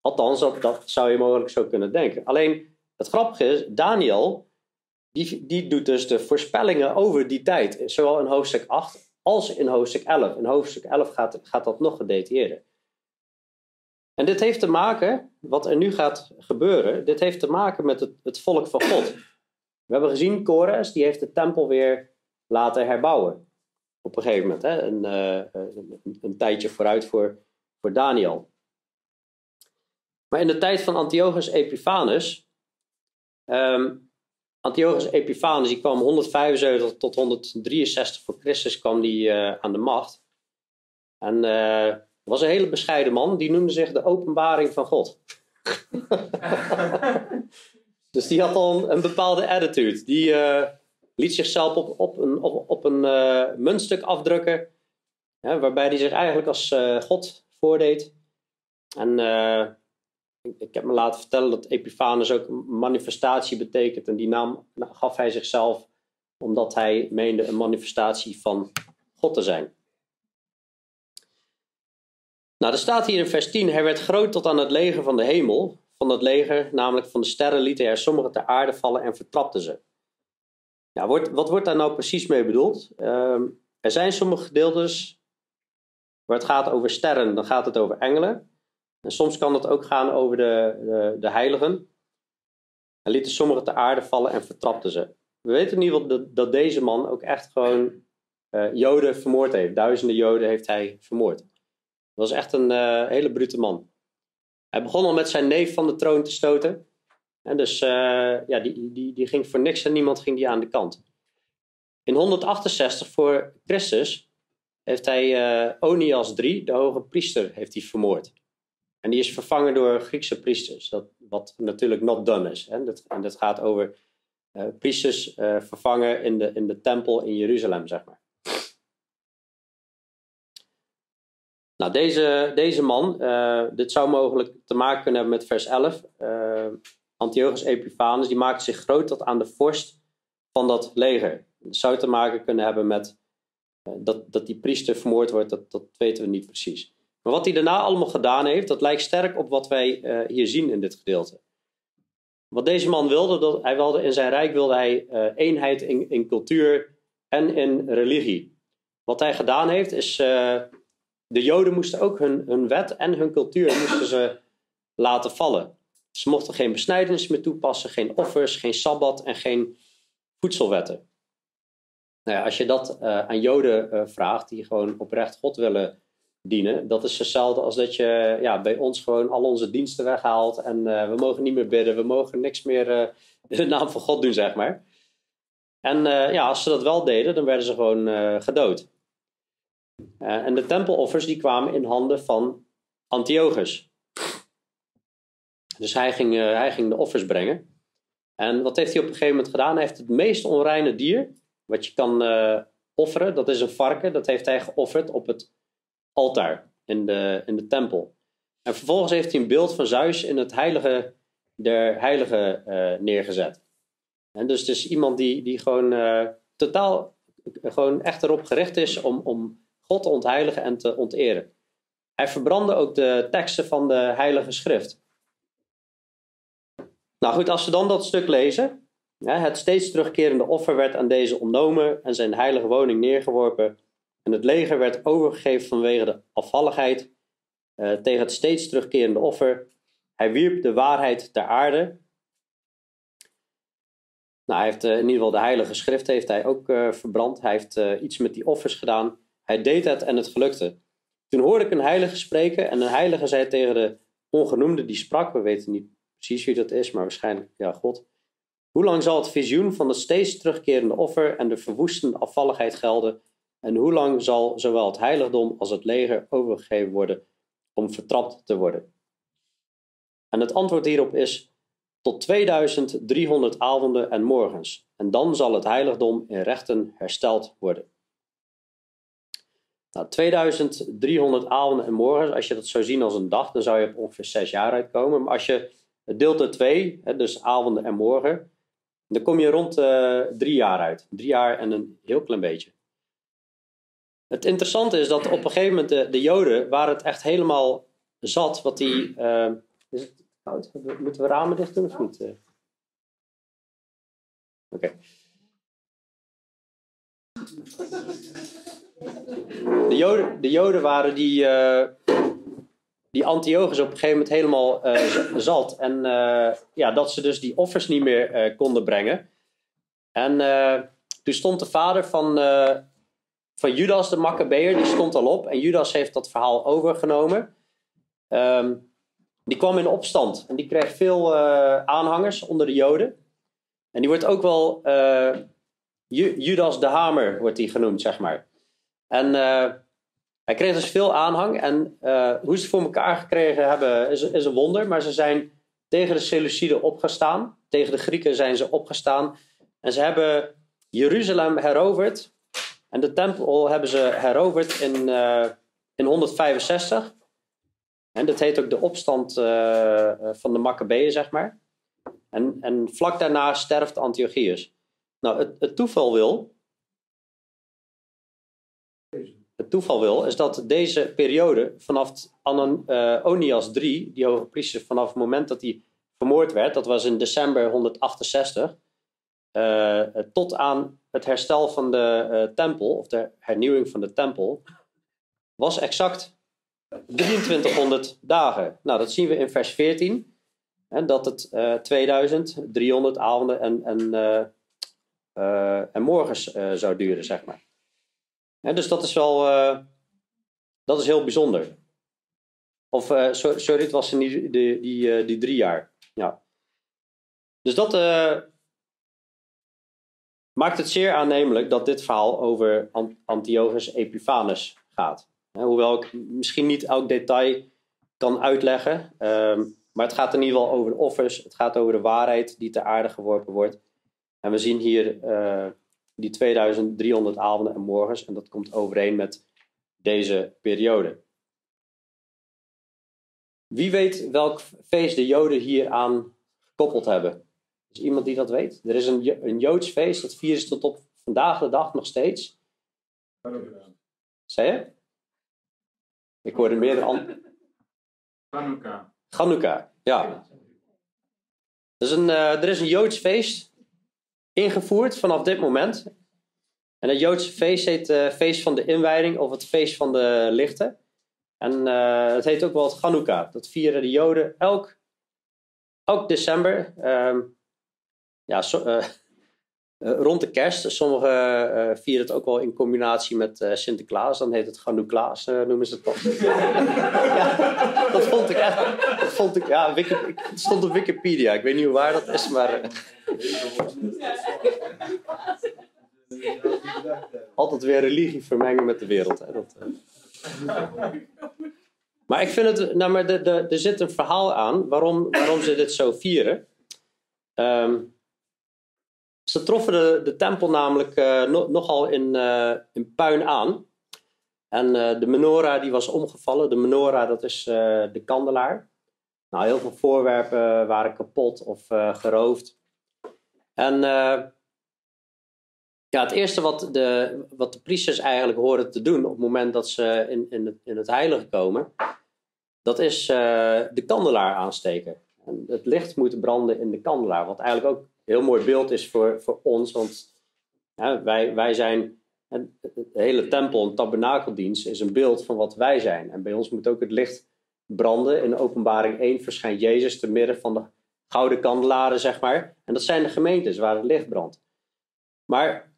Althans, dat, dat zou je mogelijk zo kunnen denken. Alleen het grappige is, Daniel, die, die doet dus de voorspellingen over die tijd, zowel in hoofdstuk 8 als in hoofdstuk 11. In hoofdstuk 11 gaat, gaat dat nog gedetailleerder. En dit heeft te maken, wat er nu gaat gebeuren, dit heeft te maken met het, het volk van God. We hebben gezien, Kores, die heeft de tempel weer laten herbouwen. Op een gegeven moment, hè? Een, uh, een, tijdje vooruit voor, voor Daniel. Maar in de tijd van Antiochus Epiphanes um, Antiochus Epiphanes die kwam 175 tot 163 voor Christus kwam die, uh, aan de macht. En uh, was een hele bescheiden man, die noemde zich de openbaring van God. dus die had al een, bepaalde attitude. Die uh, liet zichzelf op, op een, op een muntstuk afdrukken, waarbij hij zich eigenlijk als God voordeed. En ik heb me laten vertellen dat Epiphanes ook manifestatie betekent. En die naam gaf hij zichzelf omdat hij meende een manifestatie van God te zijn. Nou, er staat hier in vers 10: Hij werd groot tot aan het leger van de hemel. Van dat leger, namelijk van de sterren, liet hij er sommige ter aarde vallen en vertrapte ze. Ja, wordt, wat wordt daar nou precies mee bedoeld? Uh, er zijn sommige gedeeltes waar het gaat over sterren, dan gaat het over engelen. En soms kan het ook gaan over de, de, de heiligen. Hij liet sommigen te aarde vallen en vertrapte ze. We weten in ieder geval dat, dat deze man ook echt gewoon uh, Joden vermoord heeft. Duizenden Joden heeft hij vermoord. Dat was echt een uh, hele brute man. Hij begon al met zijn neef van de troon te stoten. En dus uh, ja, die, die, die ging voor niks en niemand ging die aan de kant. In 168 voor Christus heeft hij Onias III, de hoge priester, heeft hij vermoord. En die is vervangen door Griekse priesters, dat, wat natuurlijk not done is. Hè? Dat, en dat gaat over uh, priesters uh, vervangen in de, in de tempel in Jeruzalem, zeg maar. Nou, deze, deze man, uh, dit zou mogelijk te maken kunnen hebben met vers 11. Antiochus Epiphanes, die maakte zich groot tot aan de vorst van dat leger. zou te maken kunnen hebben met eh, dat, dat die priester vermoord wordt, dat, dat weten we niet precies. Maar wat hij daarna allemaal gedaan heeft, dat lijkt sterk op wat wij uh, hier zien in dit gedeelte. Wat deze man wilde, dat hij wilde in zijn rijk wilde hij uh, eenheid in, in cultuur en in religie. Wat hij gedaan heeft, is de Joden moesten ook hun, wet en hun cultuur moesten ze laten vallen. Ze mochten geen besnijdenis meer toepassen, geen offers, geen sabbat en geen voedselwetten. Nou als je dat uh, aan Joden uh, vraagt, die gewoon oprecht God willen dienen, dat is hetzelfde als dat je ja, bij ons gewoon al onze diensten weghaalt en uh, we mogen niet meer bidden, we mogen niks meer in de naam van God doen, zeg maar. En ja, als ze dat wel deden, dan werden ze gewoon gedood. en de tempeloffers die kwamen in handen van Antiochus. Dus hij ging, hij ging de offers brengen. En wat heeft hij op een gegeven moment gedaan? Hij heeft het meest onreine dier wat je kan offeren. Dat is een varken. Dat heeft hij geofferd op het altaar in de, in de tempel. En vervolgens heeft hij een beeld van Zeus in het heilige der heiligen uh, neergezet. En dus het is iemand die, die gewoon uh, totaal gewoon echt erop gericht is om, om God te ontheiligen en te onteren. Hij verbrandde ook de teksten van de heilige schrift. Nou goed, als we dan dat stuk lezen. het steeds terugkerende offer werd aan deze ontnomen en zijn heilige woning neergeworpen. En het leger werd overgegeven vanwege de afvalligheid uh, tegen het steeds terugkerende offer. Hij wierp de waarheid ter aarde. Nou, hij heeft uh, in ieder geval de heilige schrift heeft hij ook uh, verbrand. Hij heeft iets met die offers gedaan. Hij deed het en het gelukte. Toen hoorde ik een heilige spreken en een heilige zei tegen de ongenoemde die sprak, we weten niet precies wie dat is, maar waarschijnlijk ja, God. Hoe lang zal het visioen van het steeds terugkerende offer en de verwoestende afvalligheid gelden? En hoe lang zal zowel het heiligdom als het leger overgegeven worden om vertrapt te worden? En het antwoord hierop is tot 2300 avonden en morgens. En dan zal het heiligdom in rechten hersteld worden. Nou, 2300 avonden en morgens, als je dat zou zien als een dag, dan zou je op ongeveer zes jaar uitkomen. Maar als je deelt 2, dus avonden en morgen, dan kom je rond uh, drie jaar uit. Drie jaar en een heel klein beetje. Het interessante is dat op een gegeven moment de, de Joden waren het echt helemaal zat wat die. Uh, is het koud? Moeten we ramen dicht doen of niet? Oké. De Joden, de Joden waren die, uh, die Antiochus op een gegeven moment helemaal uh, zat. En uh, ja, dat ze dus die offers niet meer konden brengen. En toen stond de vader van, van Judas, de Maccabeer, die stond al op. En Judas heeft dat verhaal overgenomen. Um, die kwam in opstand en die kreeg veel aanhangers onder de Joden. En die wordt ook wel Judas de Hamer, wordt die genoemd, zeg maar. En hij kreeg dus veel aanhang en hoe ze het voor elkaar gekregen hebben is, een wonder. Maar ze zijn tegen de Seleuciden opgestaan. Tegen de Grieken zijn ze opgestaan. En ze hebben Jeruzalem heroverd. En de tempel hebben ze heroverd in, uh, in 165. En dat heet ook de opstand uh, van de Maccabeeën, zeg maar. En, en vlak daarna sterft Antiochus. Nou, het, het toeval wil het toeval wil, is dat deze periode vanaf Ananias uh, 3, die hoge vanaf het moment dat hij vermoord werd, dat was in december 168, uh, tot aan het herstel van de uh, tempel, of de hernieuwing van de tempel, was exact 2300 dagen. Nou, dat zien we in vers 14, hè, dat het 2300 eh, avonden en, en, eh, en morgens zou duren, zeg maar dus dat is wel dat is heel bijzonder. Of sorry, het was in die, die, die, die drie jaar. Ja. Dus dat maakt het zeer aannemelijk dat dit verhaal over Antiochus Epiphanes gaat. hoewel ik misschien niet elk detail kan uitleggen. Um, maar het gaat in ieder geval over de offers. Het gaat over de waarheid die ter aarde geworpen wordt. En we zien hier die 2300 avonden en morgens. En dat komt overeen met deze periode. Wie weet welk feest de Joden hier aan gekoppeld hebben? Iemand die dat weet? Er is een, een Joods feest dat vieren ze tot op vandaag de dag nog steeds. Zei je? Ik hoorde meerdere an- Hanukkah. Hanukkah, ja. Dus een, eh, er is een Joods feest ingevoerd vanaf dit moment. En het Joodse feest heet het feest van de inwijding of het feest van de lichten. En eh, het heet ook wel het Hanukkah. Dat vieren de Joden elk, elk december. Ehm, ja, eh, eh, rond de kerst. Sommigen eh, vieren het ook wel in combinatie met Sinterklaas. Dan heet het Hanukkah, eh, noemen ze het toch. ja, dat vond ik echt. Dat vond ik, ja, het stond op Wikipedia. Ik weet niet hoe waar dat is, maar altijd weer religie vermengen met de wereld. Hè. Dat. Maar ik vind het, nou, maar er zit een verhaal aan waarom, waarom ze dit zo vieren. Ehm, ze troffen de, de tempel namelijk eh, no- nogal in, eh, in puin aan. En eh, de menorah die was omgevallen. De menorah dat is de kandelaar. Nou, heel veel voorwerpen waren kapot of geroofd. En ja, het eerste wat de, wat de priesters eigenlijk horen te doen op het moment dat ze in, in, het, in het heilige komen, dat is de kandelaar aansteken. En het licht moet branden in de kandelaar, wat eigenlijk ook heel mooi beeld is voor, voor ons, want wij, wij zijn, de hele tempel, een tabernakeldienst, is een beeld van wat wij zijn. En bij ons moet ook het licht branden. In openbaring 1 verschijnt Jezus te midden van de gouden kandelaren, zeg maar. En dat zijn de gemeentes waar het licht brandt. Maar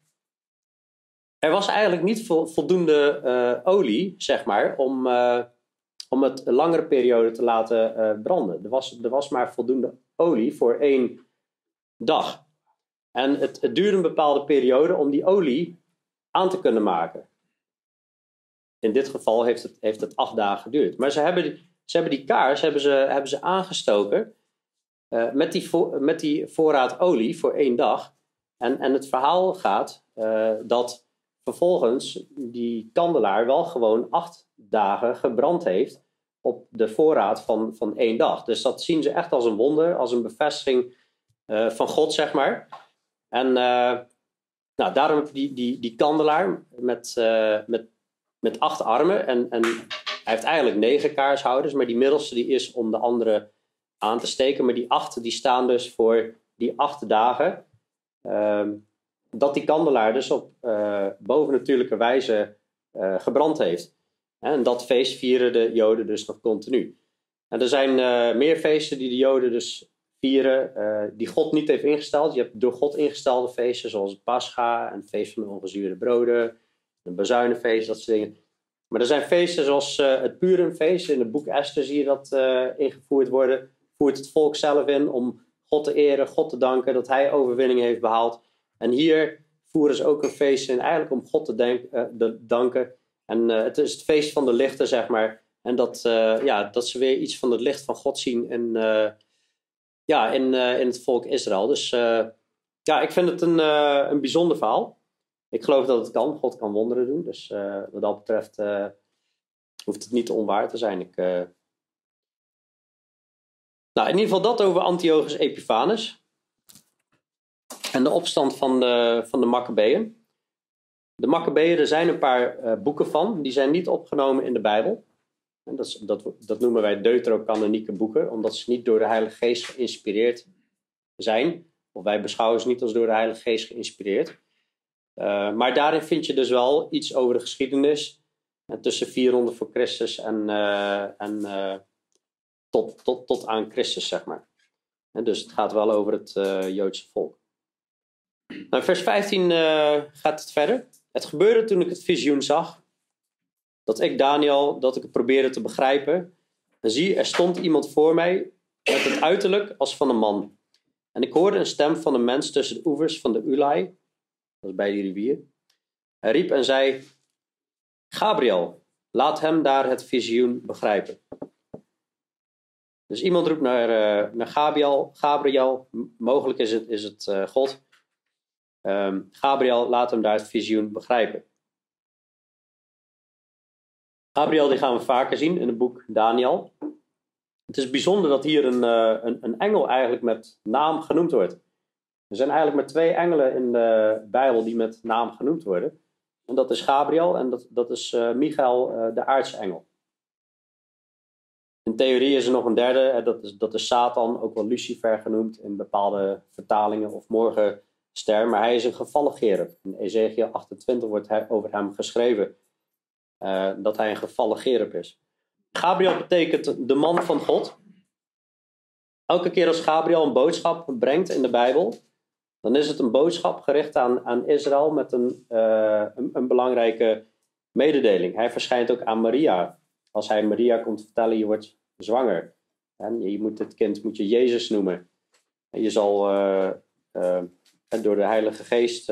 er was eigenlijk niet vo- voldoende eh, olie, zeg maar, om, eh, om het een langere periode te laten eh, branden. Er was, er was maar voldoende olie voor één dag. En het, het duurde een bepaalde periode om die olie aan te kunnen maken. In dit geval heeft het, heeft het acht dagen geduurd. Maar ze hebben, ze hebben die kaars hebben ze, hebben ze aangestoken eh, met, die met die voorraad olie voor één dag. En, en het verhaal gaat eh, dat vervolgens die kandelaar wel gewoon acht dagen gebrand heeft op de voorraad van, van één dag. Dus dat zien ze echt als een wonder, als een bevestiging eh, van God, zeg maar. En eh, nou, daarom die, die, die kandelaar met, eh, met, met acht armen. En, en hij heeft eigenlijk negen kaarshouders, maar die middelste die is om de andere aan te steken. Maar die acht die staan dus voor die acht dagen. ehm, dat die kandelaar dus op bovennatuurlijke wijze gebrand heeft. En dat feest vieren de Joden dus nog continu. En er zijn meer feesten die de Joden dus vieren, eh, die God niet heeft ingesteld. Je hebt door God ingestelde feesten, zoals Pascha en het feest van de ongezuurde broden, een bezuinenfeest, dat soort dingen. Maar er zijn feesten zoals eh, het Purimfeest. In het boek Esther zie je dat eh, ingevoerd worden. Voert het volk zelf in om God te eren, God te danken dat hij overwinning heeft behaald. En hier voeren ze ook een feest in, eigenlijk om God te de- danken. En het is het feest van de lichten, zeg maar. En dat, ja, dat ze weer iets van het licht van God zien eh, ja, in, eh, in het volk Israël. Dus eh, ja, ik vind het een, eh, een bijzonder verhaal. Ik geloof dat het kan. God kan wonderen doen. Dus wat dat betreft hoeft het niet onwaar te zijn. Ik, Nou, in ieder geval dat over Antiochus Epiphanes. En de opstand van de, van de Maccabeeën. De Maccabeeën, er zijn een paar boeken van. Die zijn niet opgenomen in de Bijbel. En dat, dat, dat noemen wij deuterocanonieke boeken. Omdat ze niet door de Heilige Geest geïnspireerd zijn. Of wij beschouwen ze niet als door de Heilige Geest geïnspireerd. Eh, maar daarin vind je dus wel iets over de geschiedenis. eh, tussen 400 voor Christus en, eh, en tot, tot, tot aan Christus, zeg maar. Dus het gaat wel over het Joodse volk. Nou, vers 15 eh, gaat het verder. Het gebeurde toen ik het visioen zag, dat ik, Daniel, dat ik het probeerde te begrijpen. En zie, er stond iemand voor mij met het uiterlijk als van een man. En ik hoorde een stem van een mens tussen de oevers van de Ulai, dat is bij die rivier. Hij riep en zei, Gabriel, laat hem daar het visioen begrijpen. Dus iemand roept naar, eh, naar Gabriel, Gabriel, mogelijk is het, is het eh, God. Ehm, Gabriel, laat hem daar het visioen begrijpen. Gabriel die gaan we vaker zien in het boek Daniel. Het is bijzonder dat hier een, eh, een, een engel eigenlijk met naam genoemd wordt. Er zijn eigenlijk maar twee engelen in de Bijbel die met naam genoemd worden. En dat is Gabriel en dat, dat is uh, Michael, uh, de aartsengel. In theorie is er nog een derde, dat is, dat is Satan, ook wel Lucifer genoemd in bepaalde vertalingen, of morgenster, maar hij is een gevallen gerub. In Ezekiel 28 wordt hij, over hem geschreven uh, dat hij een gevallen gerub is. Gabriel betekent de man van God. Elke keer als Gabriel een boodschap brengt in de Bijbel, dan is het een boodschap gericht aan, aan Israël met een, uh, een, belangrijke mededeling. Hij verschijnt ook aan Maria. Als hij Maria komt vertellen, je wordt zwanger. En je moet het kind moet je Jezus noemen. En je zal uh, door de Heilige Geest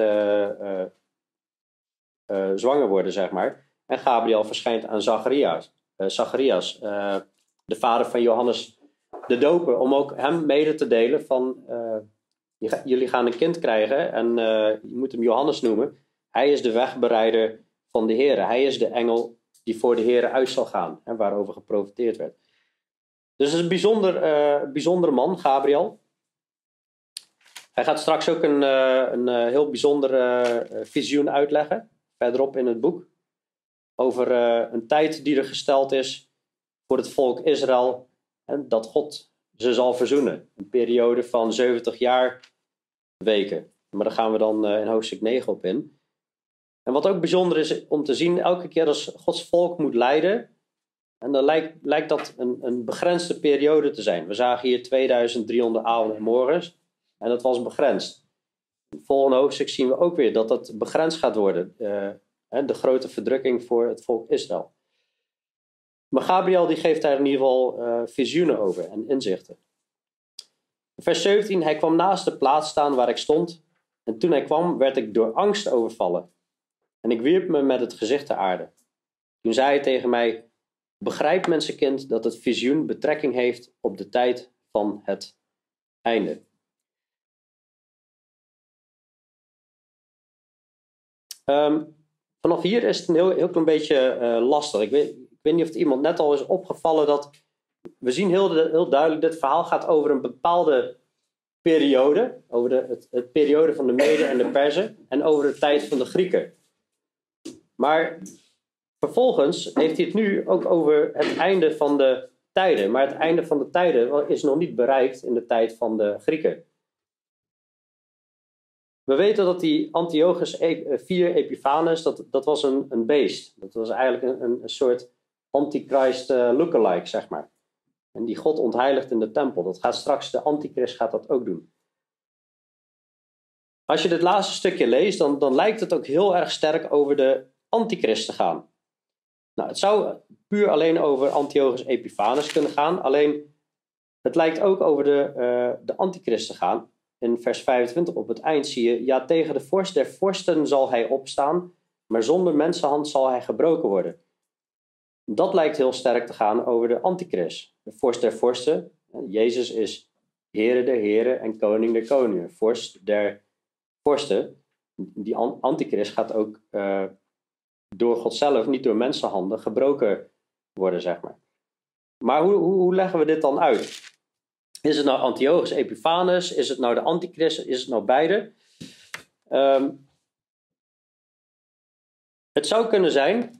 zwanger worden, zeg maar. En Gabriel verschijnt aan Zacharias, Zacharias de vader van Johannes de Doper, om ook hem mede te delen van jullie gaan een kind krijgen en je moet hem Johannes noemen. Hij is de wegbereider van de Heer. Hij is de engel die voor de Heer uit zal gaan, hè, waarover geprofiteerd werd. Dus het is een bijzonder, uh, man, Gabriel. Hij gaat straks ook een, een heel bijzonder visioen uitleggen, verderop in het boek. Over een tijd die er gesteld is voor het volk Israël. En dat God ze zal verzoenen. Een periode van 70 jaar weken. Maar daar gaan we dan uh, in hoofdstuk 9 op in. En wat ook bijzonder is om te zien, elke keer als Gods volk moet leiden, en dan lijkt, lijkt dat een, een begrensde periode te zijn. We zagen hier 2300 avonden en morgens, en dat was begrensd. In het volgende hoofdstuk zien we ook weer dat dat begrensd gaat worden. Uh, de grote verdrukking voor het volk Israël. Maar Gabriel die geeft daar in ieder geval uh, visioenen over en inzichten. Vers 17, hij kwam naast de plaats staan waar ik stond. En toen hij kwam, werd ik door angst overvallen. En ik wierp me met het gezicht ter aarde. Toen zei hij tegen mij: Begrijp, mensenkind, dat het visioen betrekking heeft op de tijd van het einde. Um, vanaf hier is het een heel, klein beetje uh, lastig. Ik weet, ik weet niet of het iemand net al is opgevallen dat we zien heel, heel duidelijk, dit verhaal gaat over een bepaalde periode, over de het, periode van de Meden en de Perzen en over de tijd van de Grieken. Maar vervolgens heeft hij het nu ook over het einde van de tijden. Maar het einde van de tijden is nog niet bereikt in de tijd van de Grieken. We weten dat die Antiochus 4 Epiphanes, dat, dat was een, een beest. Dat was eigenlijk een, een soort antichrist uh, lookalike, zeg maar. En die God ontheiligt in de tempel. Dat gaat straks, de antichrist gaat dat ook doen. Als je dit laatste stukje leest, dan, dan lijkt het ook heel erg sterk over de antichrist te gaan. Nou, het zou puur alleen over Antiochus Epiphanes kunnen gaan. Alleen, het lijkt ook over de, uh, de antichrist te gaan. In vers 25 op het eind zie je, ja, tegen de vorst der vorsten zal hij opstaan, maar zonder mensenhand zal hij gebroken worden. Dat lijkt heel sterk te gaan over de antichrist. De vorst der vorsten. Jezus is Heere der heren en koning der koningen. Vorst der vorsten. Die antichrist gaat ook uh, door God zelf, niet door mensenhanden, gebroken worden, zeg maar. Maar hoe, hoe leggen we dit dan uit? Is het nou Antiochus Epiphanes? Is het nou de antichrist? Is het nou beide? Um, het zou kunnen zijn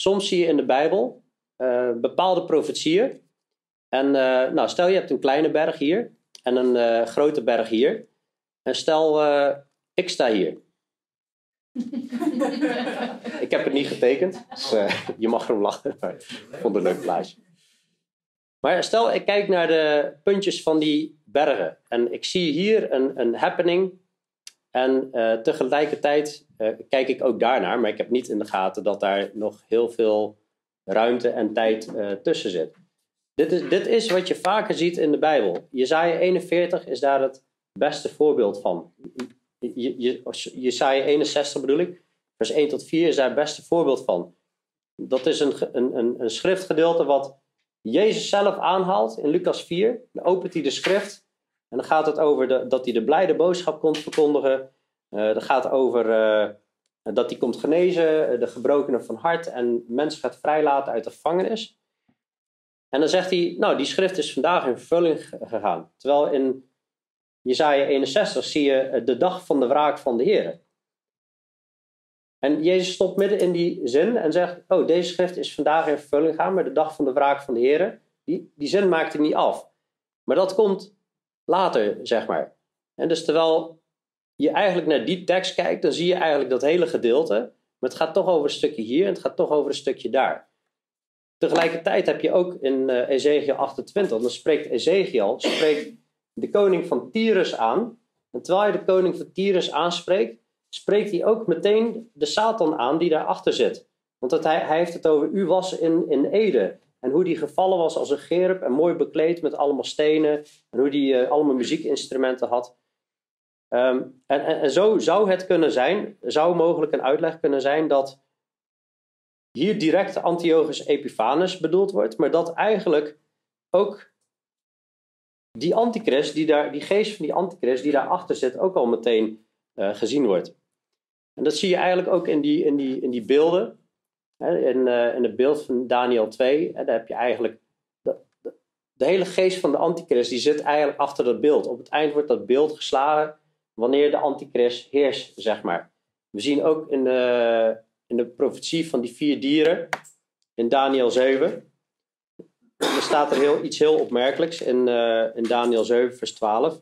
Soms zie je in de Bijbel uh, bepaalde profetieën. En uh, nou, stel je hebt een kleine berg hier en een uh, grote berg hier. En stel, ik sta hier. ik heb het niet getekend, dus je mag erom lachen. ik vond het een leuk plaatje. Maar stel, ik kijk naar de puntjes van die bergen. En ik zie hier een, een happening. En tegelijkertijd uh, kijk ik ook daarnaar. Maar ik heb niet in de gaten dat daar nog heel veel ruimte en tijd uh, tussen zit. Dit is, dit is wat je vaker ziet in de Bijbel. Jezaja 41 is daar het beste voorbeeld van. Je, je, Jezaja 61 bedoel ik, vers 1 tot 4 is daar het beste voorbeeld van. Dat is een, een, een schriftgedeelte wat Jezus zelf aanhaalt in Lucas 4. Dan opent hij de schrift en dan gaat het over dat hij de blijde boodschap komt verkondigen uh, dat gaat over uh, dat hij komt genezen, eh, de gebrokenen van hart en mensen gaat vrijlaten uit de gevangenis. En dan zegt hij, nou, die schrift is vandaag in vervulling gegaan. Terwijl in Jezaja 61 zie je eh, de dag van de wraak van de Heer. En Jezus stopt midden in die zin en zegt: Oh, deze schrift is vandaag in vervulling gaan, maar de dag van de wraak van de Heer. Die, die zin maakt hij niet af. Maar dat komt later, zeg maar. En dus terwijl je eigenlijk naar die tekst kijkt, dan zie je eigenlijk dat hele gedeelte. Maar het gaat toch over een stukje hier en het gaat toch over een stukje daar. Tegelijkertijd heb je ook in uh, Ezekiel 28, dan spreekt Ezekiel spreekt de koning van Tyrus aan. En terwijl hij de koning van Tyrus aanspreekt, spreekt hij ook meteen de Satan aan die daarachter zit. Want het, hij, hij heeft het over u was in, in Ede. En hoe die gevallen was als een gerub en mooi bekleed met allemaal stenen. En hoe die uh, allemaal muziekinstrumenten had. Um, en, en, en, zo zou het kunnen zijn, zou mogelijk een uitleg kunnen zijn dat hier direct Antiochus Epiphanes bedoeld wordt, maar dat eigenlijk ook die antichrist, die, daar, die geest van die antichrist die daarachter zit, ook al meteen uh, gezien wordt. En dat zie je eigenlijk ook in die, in die, in die beelden. In, uh, in het beeld van Daniel 2, hè, daar heb je eigenlijk de, de, hele geest van de antichrist, die zit eigenlijk achter dat beeld. Op het eind wordt dat beeld geslagen wanneer de antichrist heerst, zeg maar. We zien ook in de, in de profetie van die vier dieren, in Daniel 7, er staat er heel, iets heel opmerkelijks in, in Daniel 7, vers 12.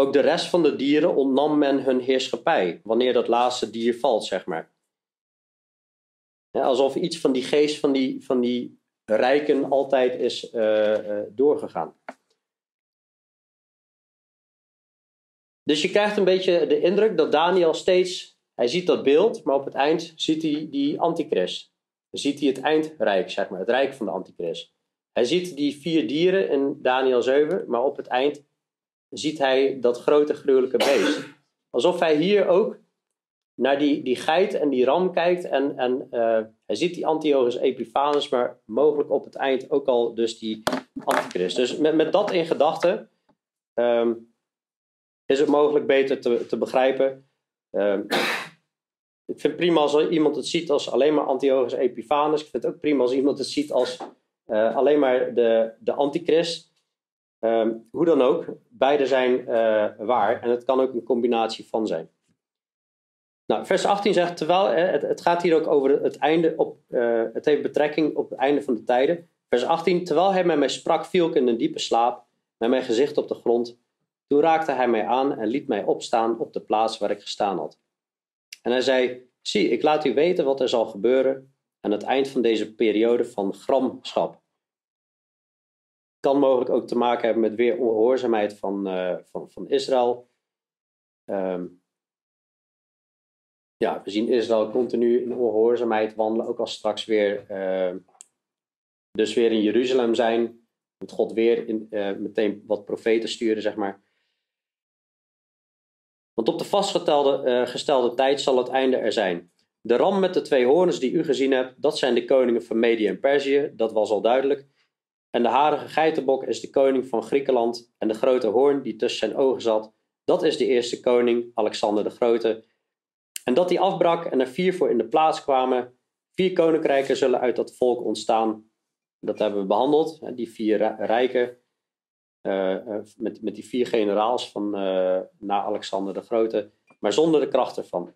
Ook de rest van de dieren ontnam men hun heerschappij, wanneer dat laatste dier valt, zeg maar. Alsof iets van die geest van die, van die rijken altijd is uh, uh, doorgegaan. Dus je krijgt een beetje de indruk dat Daniel steeds, hij ziet dat beeld, maar op het eind ziet hij die antichrist. Dan ziet hij het eindrijk, zeg maar, het rijk van de antichrist. Hij ziet die vier dieren in Daniel 7, maar op het eind ziet hij dat grote gruwelijke beest. Alsof hij hier ook naar die, die geit en die ram kijkt en, en uh, hij ziet die Antiochus Epiphanes, maar mogelijk op het eind ook al dus die antichrist. Dus met, met dat in gedachten um, is het mogelijk beter te, te begrijpen. Um, ik vind het prima als iemand het ziet als alleen maar Antiochus Epiphanes. Ik vind het ook prima als iemand het ziet als uh, alleen maar de, de antichrist. Um, hoe dan ook, beide zijn uh, waar en het kan ook een combinatie van zijn. Nou, vers 18 zegt, terwijl het, het gaat hier ook over het einde, op, uh, het heeft betrekking op het einde van de tijden. Vers 18, terwijl hij met mij sprak, viel ik in een diepe slaap, met mijn gezicht op de grond. Toen raakte hij mij aan en liet mij opstaan op de plaats waar ik gestaan had. En hij zei: Zie, ik laat u weten wat er zal gebeuren aan het eind van deze periode van gramschap. Kan mogelijk ook te maken hebben met weer ongehoorzaamheid van, uh, van, van Israël. Um, ja, we zien Israël continu in ongehoorzaamheid wandelen, ook als straks weer, uh, dus weer in Jeruzalem zijn. Moet God weer in, uh, meteen wat profeten sturen, zeg maar. Want op de vastgestelde uh, gestelde tijd zal het einde er zijn. De ram met de twee hoorns die u gezien hebt, dat zijn de koningen van Medië en Perzië, dat was al duidelijk. En de harige geitenbok is de koning van Griekenland. En de grote hoorn die tussen zijn ogen zat, dat is de eerste koning, Alexander de Grote. En dat die afbrak en er vier voor in de plaats kwamen. Vier koninkrijken zullen uit dat volk ontstaan. Dat hebben we behandeld, die vier rijken. Uh, met, met die vier generaals van uh, na Alexander de Grote, maar zonder de kracht ervan.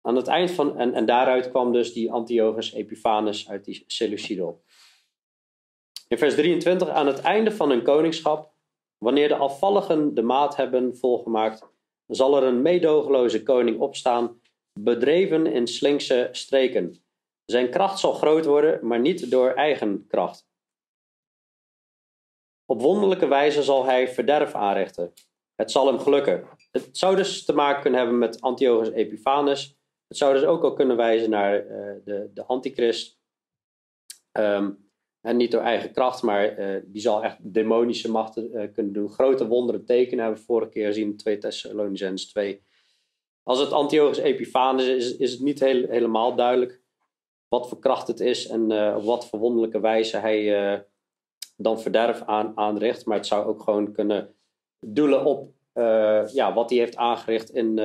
Aan het eind van, en, en daaruit kwam dus die Antiochus Epiphanes uit die Seleucidon. In vers 23, aan het einde van hun koningschap, wanneer de afvalligen de maat hebben volgemaakt, zal er een meedogenloze koning opstaan, bedreven in slinkse streken. Zijn kracht zal groot worden, maar niet door eigen kracht. Op wonderlijke wijze zal hij verderf aanrichten. Het zal hem gelukken. Het zou dus te maken kunnen hebben met Antiochus Epiphanes. Het zou dus ook al kunnen wijzen naar uh, de, de antichrist. Um, en niet door eigen kracht, maar uh, die zal echt demonische machten uh, kunnen doen. Grote wonderen tekenen hebben we vorige keer gezien in 2 Thessalonians 2. Als het Antiochus Epiphanes is, is het niet helemaal duidelijk wat voor kracht het is en op wat voor wonderlijke wijze hij dan verderf aan, aanricht. Maar het zou ook gewoon kunnen doelen op ja, wat hij heeft aangericht in,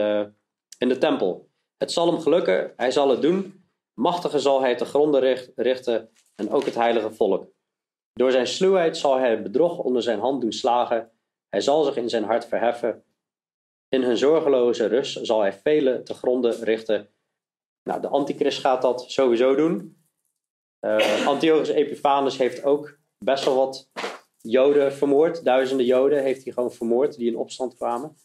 in de tempel. Het zal hem gelukken, hij zal het doen. Machtige zal hij te gronden richt, richten en ook het heilige volk. Door zijn sluwheid zal hij het bedrog onder zijn hand doen slagen Hij zal zich in zijn hart verheffen. In hun zorgeloze rust zal hij velen te gronden richten. Nou, de antichrist gaat dat sowieso doen. Uh, Antiochus Epiphanes heeft ook best wel wat Joden vermoord. Duizenden Joden heeft hij gewoon vermoord die in opstand kwamen.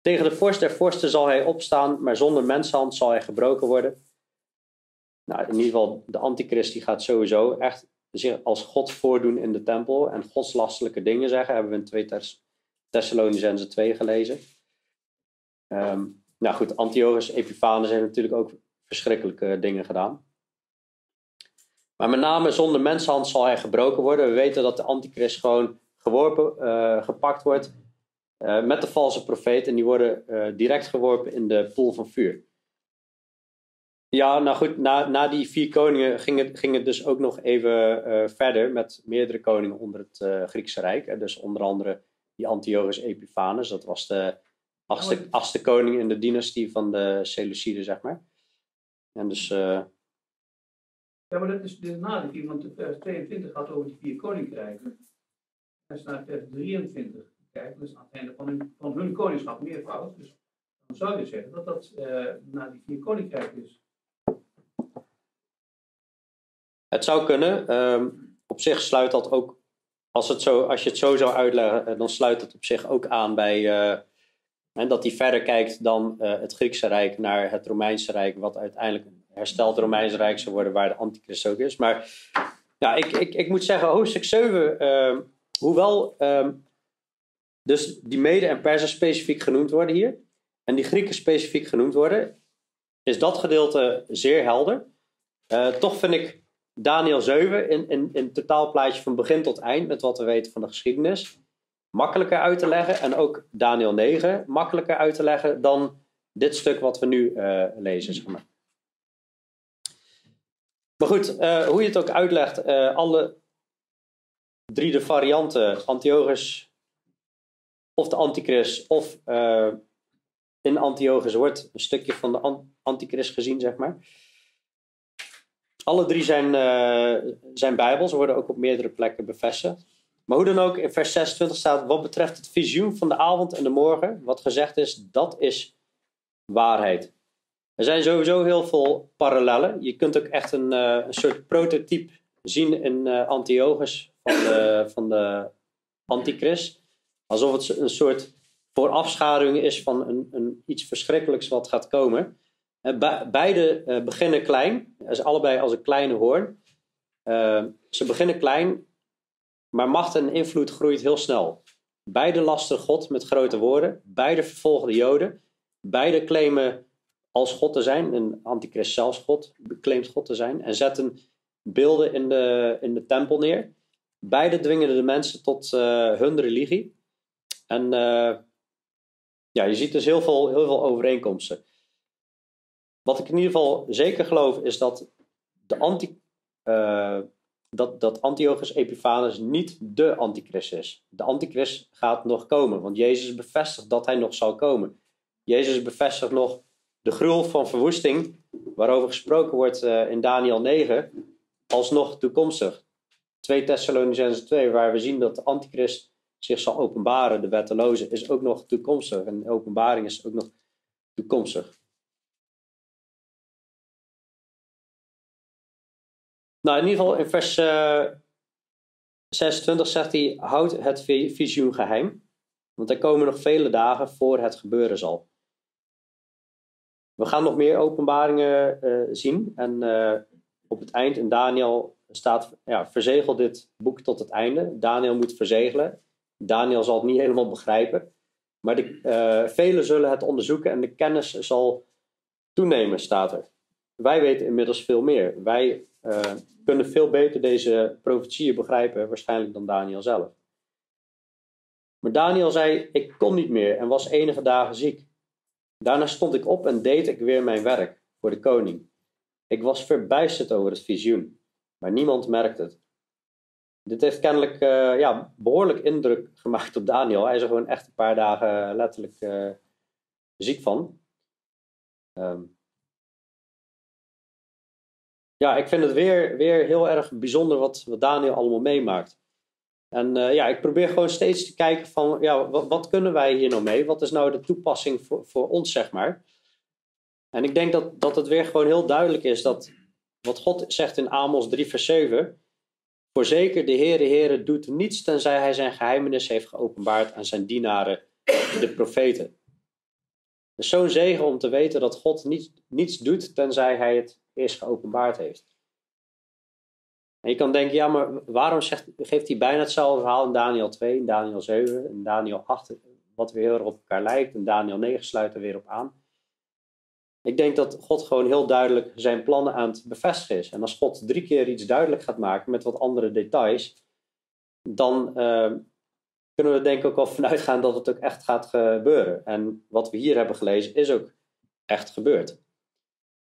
Tegen de vorst der vorsten zal hij opstaan, maar zonder menshand zal hij gebroken worden. Nou, in ieder geval, de antichrist die gaat sowieso echt zich als God voordoen in de tempel en godslastelijke dingen zeggen. Hebben we in 2 Thess Thessalonicense 2 gelezen. Um, nou goed, Antiochus Epiphanes heeft natuurlijk ook verschrikkelijke dingen gedaan. Maar met name zonder menshand zal hij gebroken worden. We weten dat de antichrist gewoon geworpen, uh, gepakt wordt uh, met de valse profeet. En die worden uh, direct geworpen in de poel van vuur. Ja, nou goed, na, na die vier koningen ging het, ging het dus ook nog even verder met meerdere koningen onder het Griekse Rijk. Dus onder andere die Antiochus Epiphanes, dat was de achtste, achtste koning in de dynastie van de Seleuciden, zeg maar. En dus ja, maar dat is de nadeel, want vers 22 gaat over die vier koninkrijken. En als je naar vers 23 kijkt, dan is aan het einde van hun, van hun koningschap meervoud. Dus dan zou je zeggen dat dat uh, naar die vier koninkrijken is. Het zou kunnen. Um, op zich sluit dat ook, als, het zo, als je het zo zou uitleggen, eh, dan sluit het op zich ook aan bij uh, dat hij verder kijkt dan uh, het Griekse Rijk naar het Romeinse Rijk, wat uiteindelijk hersteld Romeinse Rijk zou worden, waar de antichrist ook is. Maar ja, ik, ik, ik moet zeggen, hoofdstuk 7, uh, hoewel uh, dus die Mede en Persen specifiek genoemd worden hier, en die Grieken specifiek genoemd worden, is dat gedeelte zeer helder. Toch vind ik Daniel 7 in, in, in totaalplaatje van begin tot eind, met wat we weten van de geschiedenis, makkelijker uit te leggen. En ook Daniel 9 makkelijker uit te leggen dan dit stuk wat we nu uh, lezen. Zeg maar. Maar goed, uh, hoe je het ook uitlegt, uh, alle drie de varianten, Antiochus of de Antichrist of in Antiochus wordt een stukje van de Antichrist gezien, zeg maar. Alle drie zijn, zijn Bijbels, worden ook op meerdere plekken bevestigd. Maar hoe dan ook, in vers 26 staat, wat betreft het visioen van de avond en de morgen, wat gezegd is, dat is waarheid. Er zijn sowieso heel veel parallellen. Je kunt ook echt een, uh, een soort prototype zien in uh, Antiochus van de, van de Antichrist. Alsof het een soort voorafschaduwing is van een, een iets verschrikkelijks wat gaat komen. Be beide beginnen klein, is allebei als een kleine hoorn. ze beginnen klein, maar macht en invloed groeit heel snel. Beide lasten God met grote woorden, beide vervolgen de Joden, beide claimen als God te zijn. Een antichrist zelfs God, claimt God te zijn. En zetten beelden in de, in de tempel neer. Beide dwingen de mensen tot hun religie. En ja, je ziet dus heel veel, heel veel overeenkomsten. Wat ik in ieder geval zeker geloof is dat de anti, uh, dat, dat Antiochus Epiphanes niet de antichrist is. De antichrist gaat nog komen, want Jezus bevestigt dat hij nog zal komen. Jezus bevestigt nog de gruwel van verwoesting, waarover gesproken wordt uh, in Daniel 9, alsnog toekomstig. 2 Thessalonicense 2, waar we zien dat de antichrist zich zal openbaren, de wetteloze, is ook nog toekomstig. En de openbaring is ook nog toekomstig. Nou, in ieder geval in vers uh, eh, 26 zegt hij: houd het visioen geheim, want er komen nog vele dagen voor het gebeuren zal. We gaan nog meer openbaringen uh, zien. En uh, op het eind in Daniel staat, ja, verzegel dit boek tot het einde. Daniel moet verzegelen. Daniel zal het niet helemaal begrijpen. Maar de, velen zullen het onderzoeken en de kennis zal toenemen, staat er. Wij weten inmiddels veel meer. Wij kunnen veel beter deze profetieën begrijpen, waarschijnlijk dan Daniel zelf. Maar Daniel zei: Ik kon niet meer en was enige dagen ziek. Daarna stond ik op en deed ik weer mijn werk voor de koning. Ik was verbijsterd over het visioen, maar niemand merkte het. Dit heeft kennelijk uh, ja, behoorlijk indruk gemaakt op Daniel. Hij is er gewoon echt een paar dagen letterlijk uh, ziek van. Um, ja, ik vind het weer, weer heel erg bijzonder wat, wat Daniel allemaal meemaakt. En eh, ja, ik probeer gewoon steeds te kijken van, ja, wat, kunnen wij hier nou mee? Wat is nou de toepassing voor, voor ons, zeg maar? En ik denk dat, dat het weer gewoon heel duidelijk is dat wat God zegt in Amos 3 vers 7, Voorzeker, de Heere Heere doet niets tenzij hij zijn geheimenis heeft geopenbaard aan zijn dienaren, de profeten. Is zo'n zegen om te weten dat God niets, niets doet tenzij hij het eerst geopenbaard heeft. En je kan denken, ja, maar waarom zegt, geeft hij bijna hetzelfde verhaal in Daniel 2, in Daniel 7, in Daniel 8, wat weer heel erg op elkaar lijkt, en Daniel 9 sluit er weer op aan. Ik denk dat God gewoon heel duidelijk zijn plannen aan het bevestigen is. En als God drie keer iets duidelijk gaat maken met wat andere details, dan uh, kunnen we denk ik ook wel vanuit gaan dat het ook echt gaat gebeuren. En wat we hier hebben gelezen is ook echt gebeurd.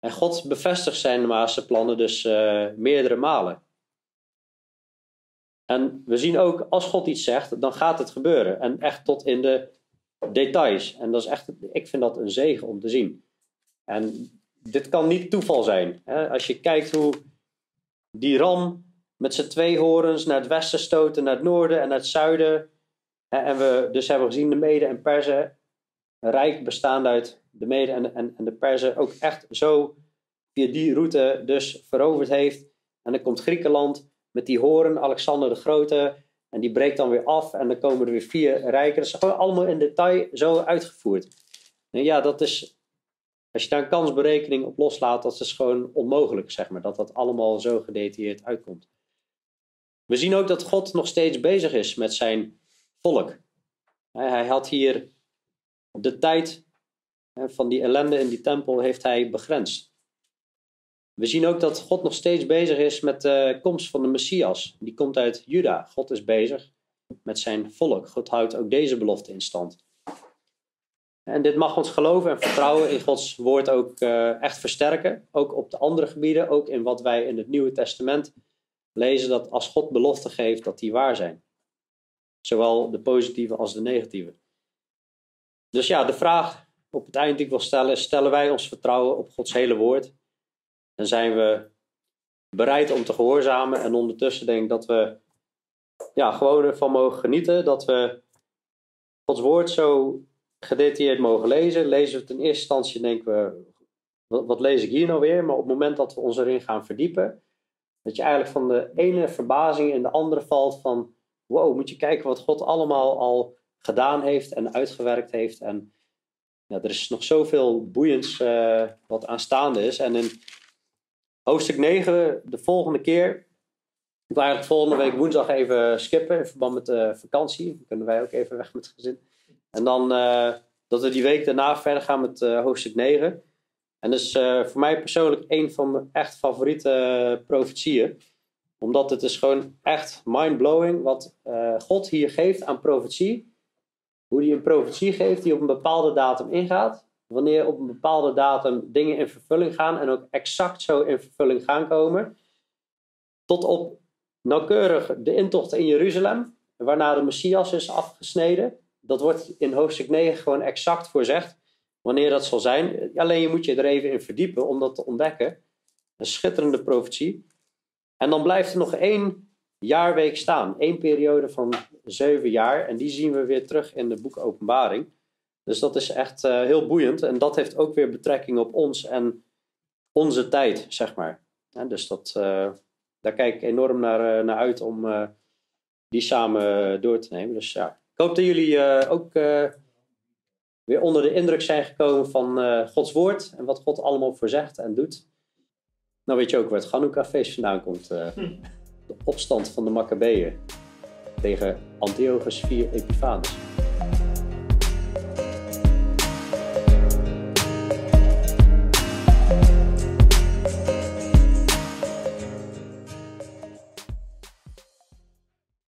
En God bevestigt zijn Maase plannen dus uh, meerdere malen. En we zien ook, als God iets zegt, dan gaat het gebeuren. En echt tot in de details. En dat is echt, ik vind dat een zegen om te zien. En dit kan niet toeval zijn. Hè? Als je kijkt hoe die ram met zijn twee horens naar het westen stoten, naar het noorden en naar het zuiden. Hè? En we dus hebben gezien de Mede en Perzen, rijk bestaande uit de Mede en, en, en de Perzen, ook echt zo via die route dus veroverd heeft. En dan komt Griekenland met die horen, Alexander de Grote, en die breekt dan weer af en dan komen er weer vier rijken. Dat is gewoon allemaal in detail zo uitgevoerd. En ja, dat is als je daar een kansberekening op loslaat, dat is gewoon onmogelijk, zeg maar. Dat dat allemaal zo gedetailleerd uitkomt. We zien ook dat God nog steeds bezig is met zijn volk. Hij had hier de tijd van die ellende in die tempel heeft hij begrensd. We zien ook dat God nog steeds bezig is met de komst van de Messias. Die komt uit Juda. God is bezig met zijn volk. God houdt ook deze belofte in stand. En dit mag ons geloven en vertrouwen in Gods woord ook uh, echt versterken. Ook op de andere gebieden, ook in wat wij in het Nieuwe Testament lezen, dat als God beloften geeft, dat die waar zijn. Zowel de positieve als de negatieve. Dus ja, de vraag op het eind die ik wil stellen stellen wij ons vertrouwen op Gods hele woord? En zijn we bereid om te gehoorzamen? En ondertussen denk ik dat we ja, gewoon ervan mogen genieten. Dat we Gods woord zo gedetailleerd mogen lezen. Lezen we het in eerste instantie denken we, wat, wat, lees ik hier nou weer? Maar op het moment dat we ons erin gaan verdiepen, dat je eigenlijk van de ene verbazing in de andere valt van, wow, moet je kijken wat God allemaal al gedaan heeft en uitgewerkt heeft. En ja, er is nog zoveel boeiends uh, wat aanstaande is. En in hoofdstuk 9, de volgende keer, ik wil eigenlijk volgende week woensdag even skippen in verband met de vakantie. Dan kunnen wij ook even weg met het gezin. En dan uh, dat we die week daarna verder gaan met hoofdstuk 9. En dat is voor mij persoonlijk een van mijn echt favoriete profetieën. Omdat het is gewoon echt mind-blowing wat God hier geeft aan profetie. Hoe hij een profetie geeft die op een bepaalde datum ingaat. Wanneer op een bepaalde datum dingen in vervulling gaan en ook exact zo in vervulling gaan komen. Tot op nauwkeurig de intocht in Jeruzalem, waarna de Messias is afgesneden dat wordt in hoofdstuk 9 gewoon exact voorzegd wanneer dat zal zijn. Alleen je moet je er even in verdiepen om dat te ontdekken. Een schitterende profetie. En dan blijft er nog één jaarweek staan. één periode van zeven jaar. En die zien we weer terug in de boek Openbaring. Dus dat is echt uh, heel boeiend. En dat heeft ook weer betrekking op ons en onze tijd, zeg maar. Dus dat, uh, daar kijk ik enorm naar, uh, naar uit om die samen door te nemen. Dus ja, ik hoop dat jullie ook weer onder de indruk zijn gekomen van Gods woord en wat God allemaal voor zegt en doet. Nou weet je ook waar het Hanukkah-feest vandaan komt. opstand van de Maccabeeën tegen Antiochus 4 Epiphanes.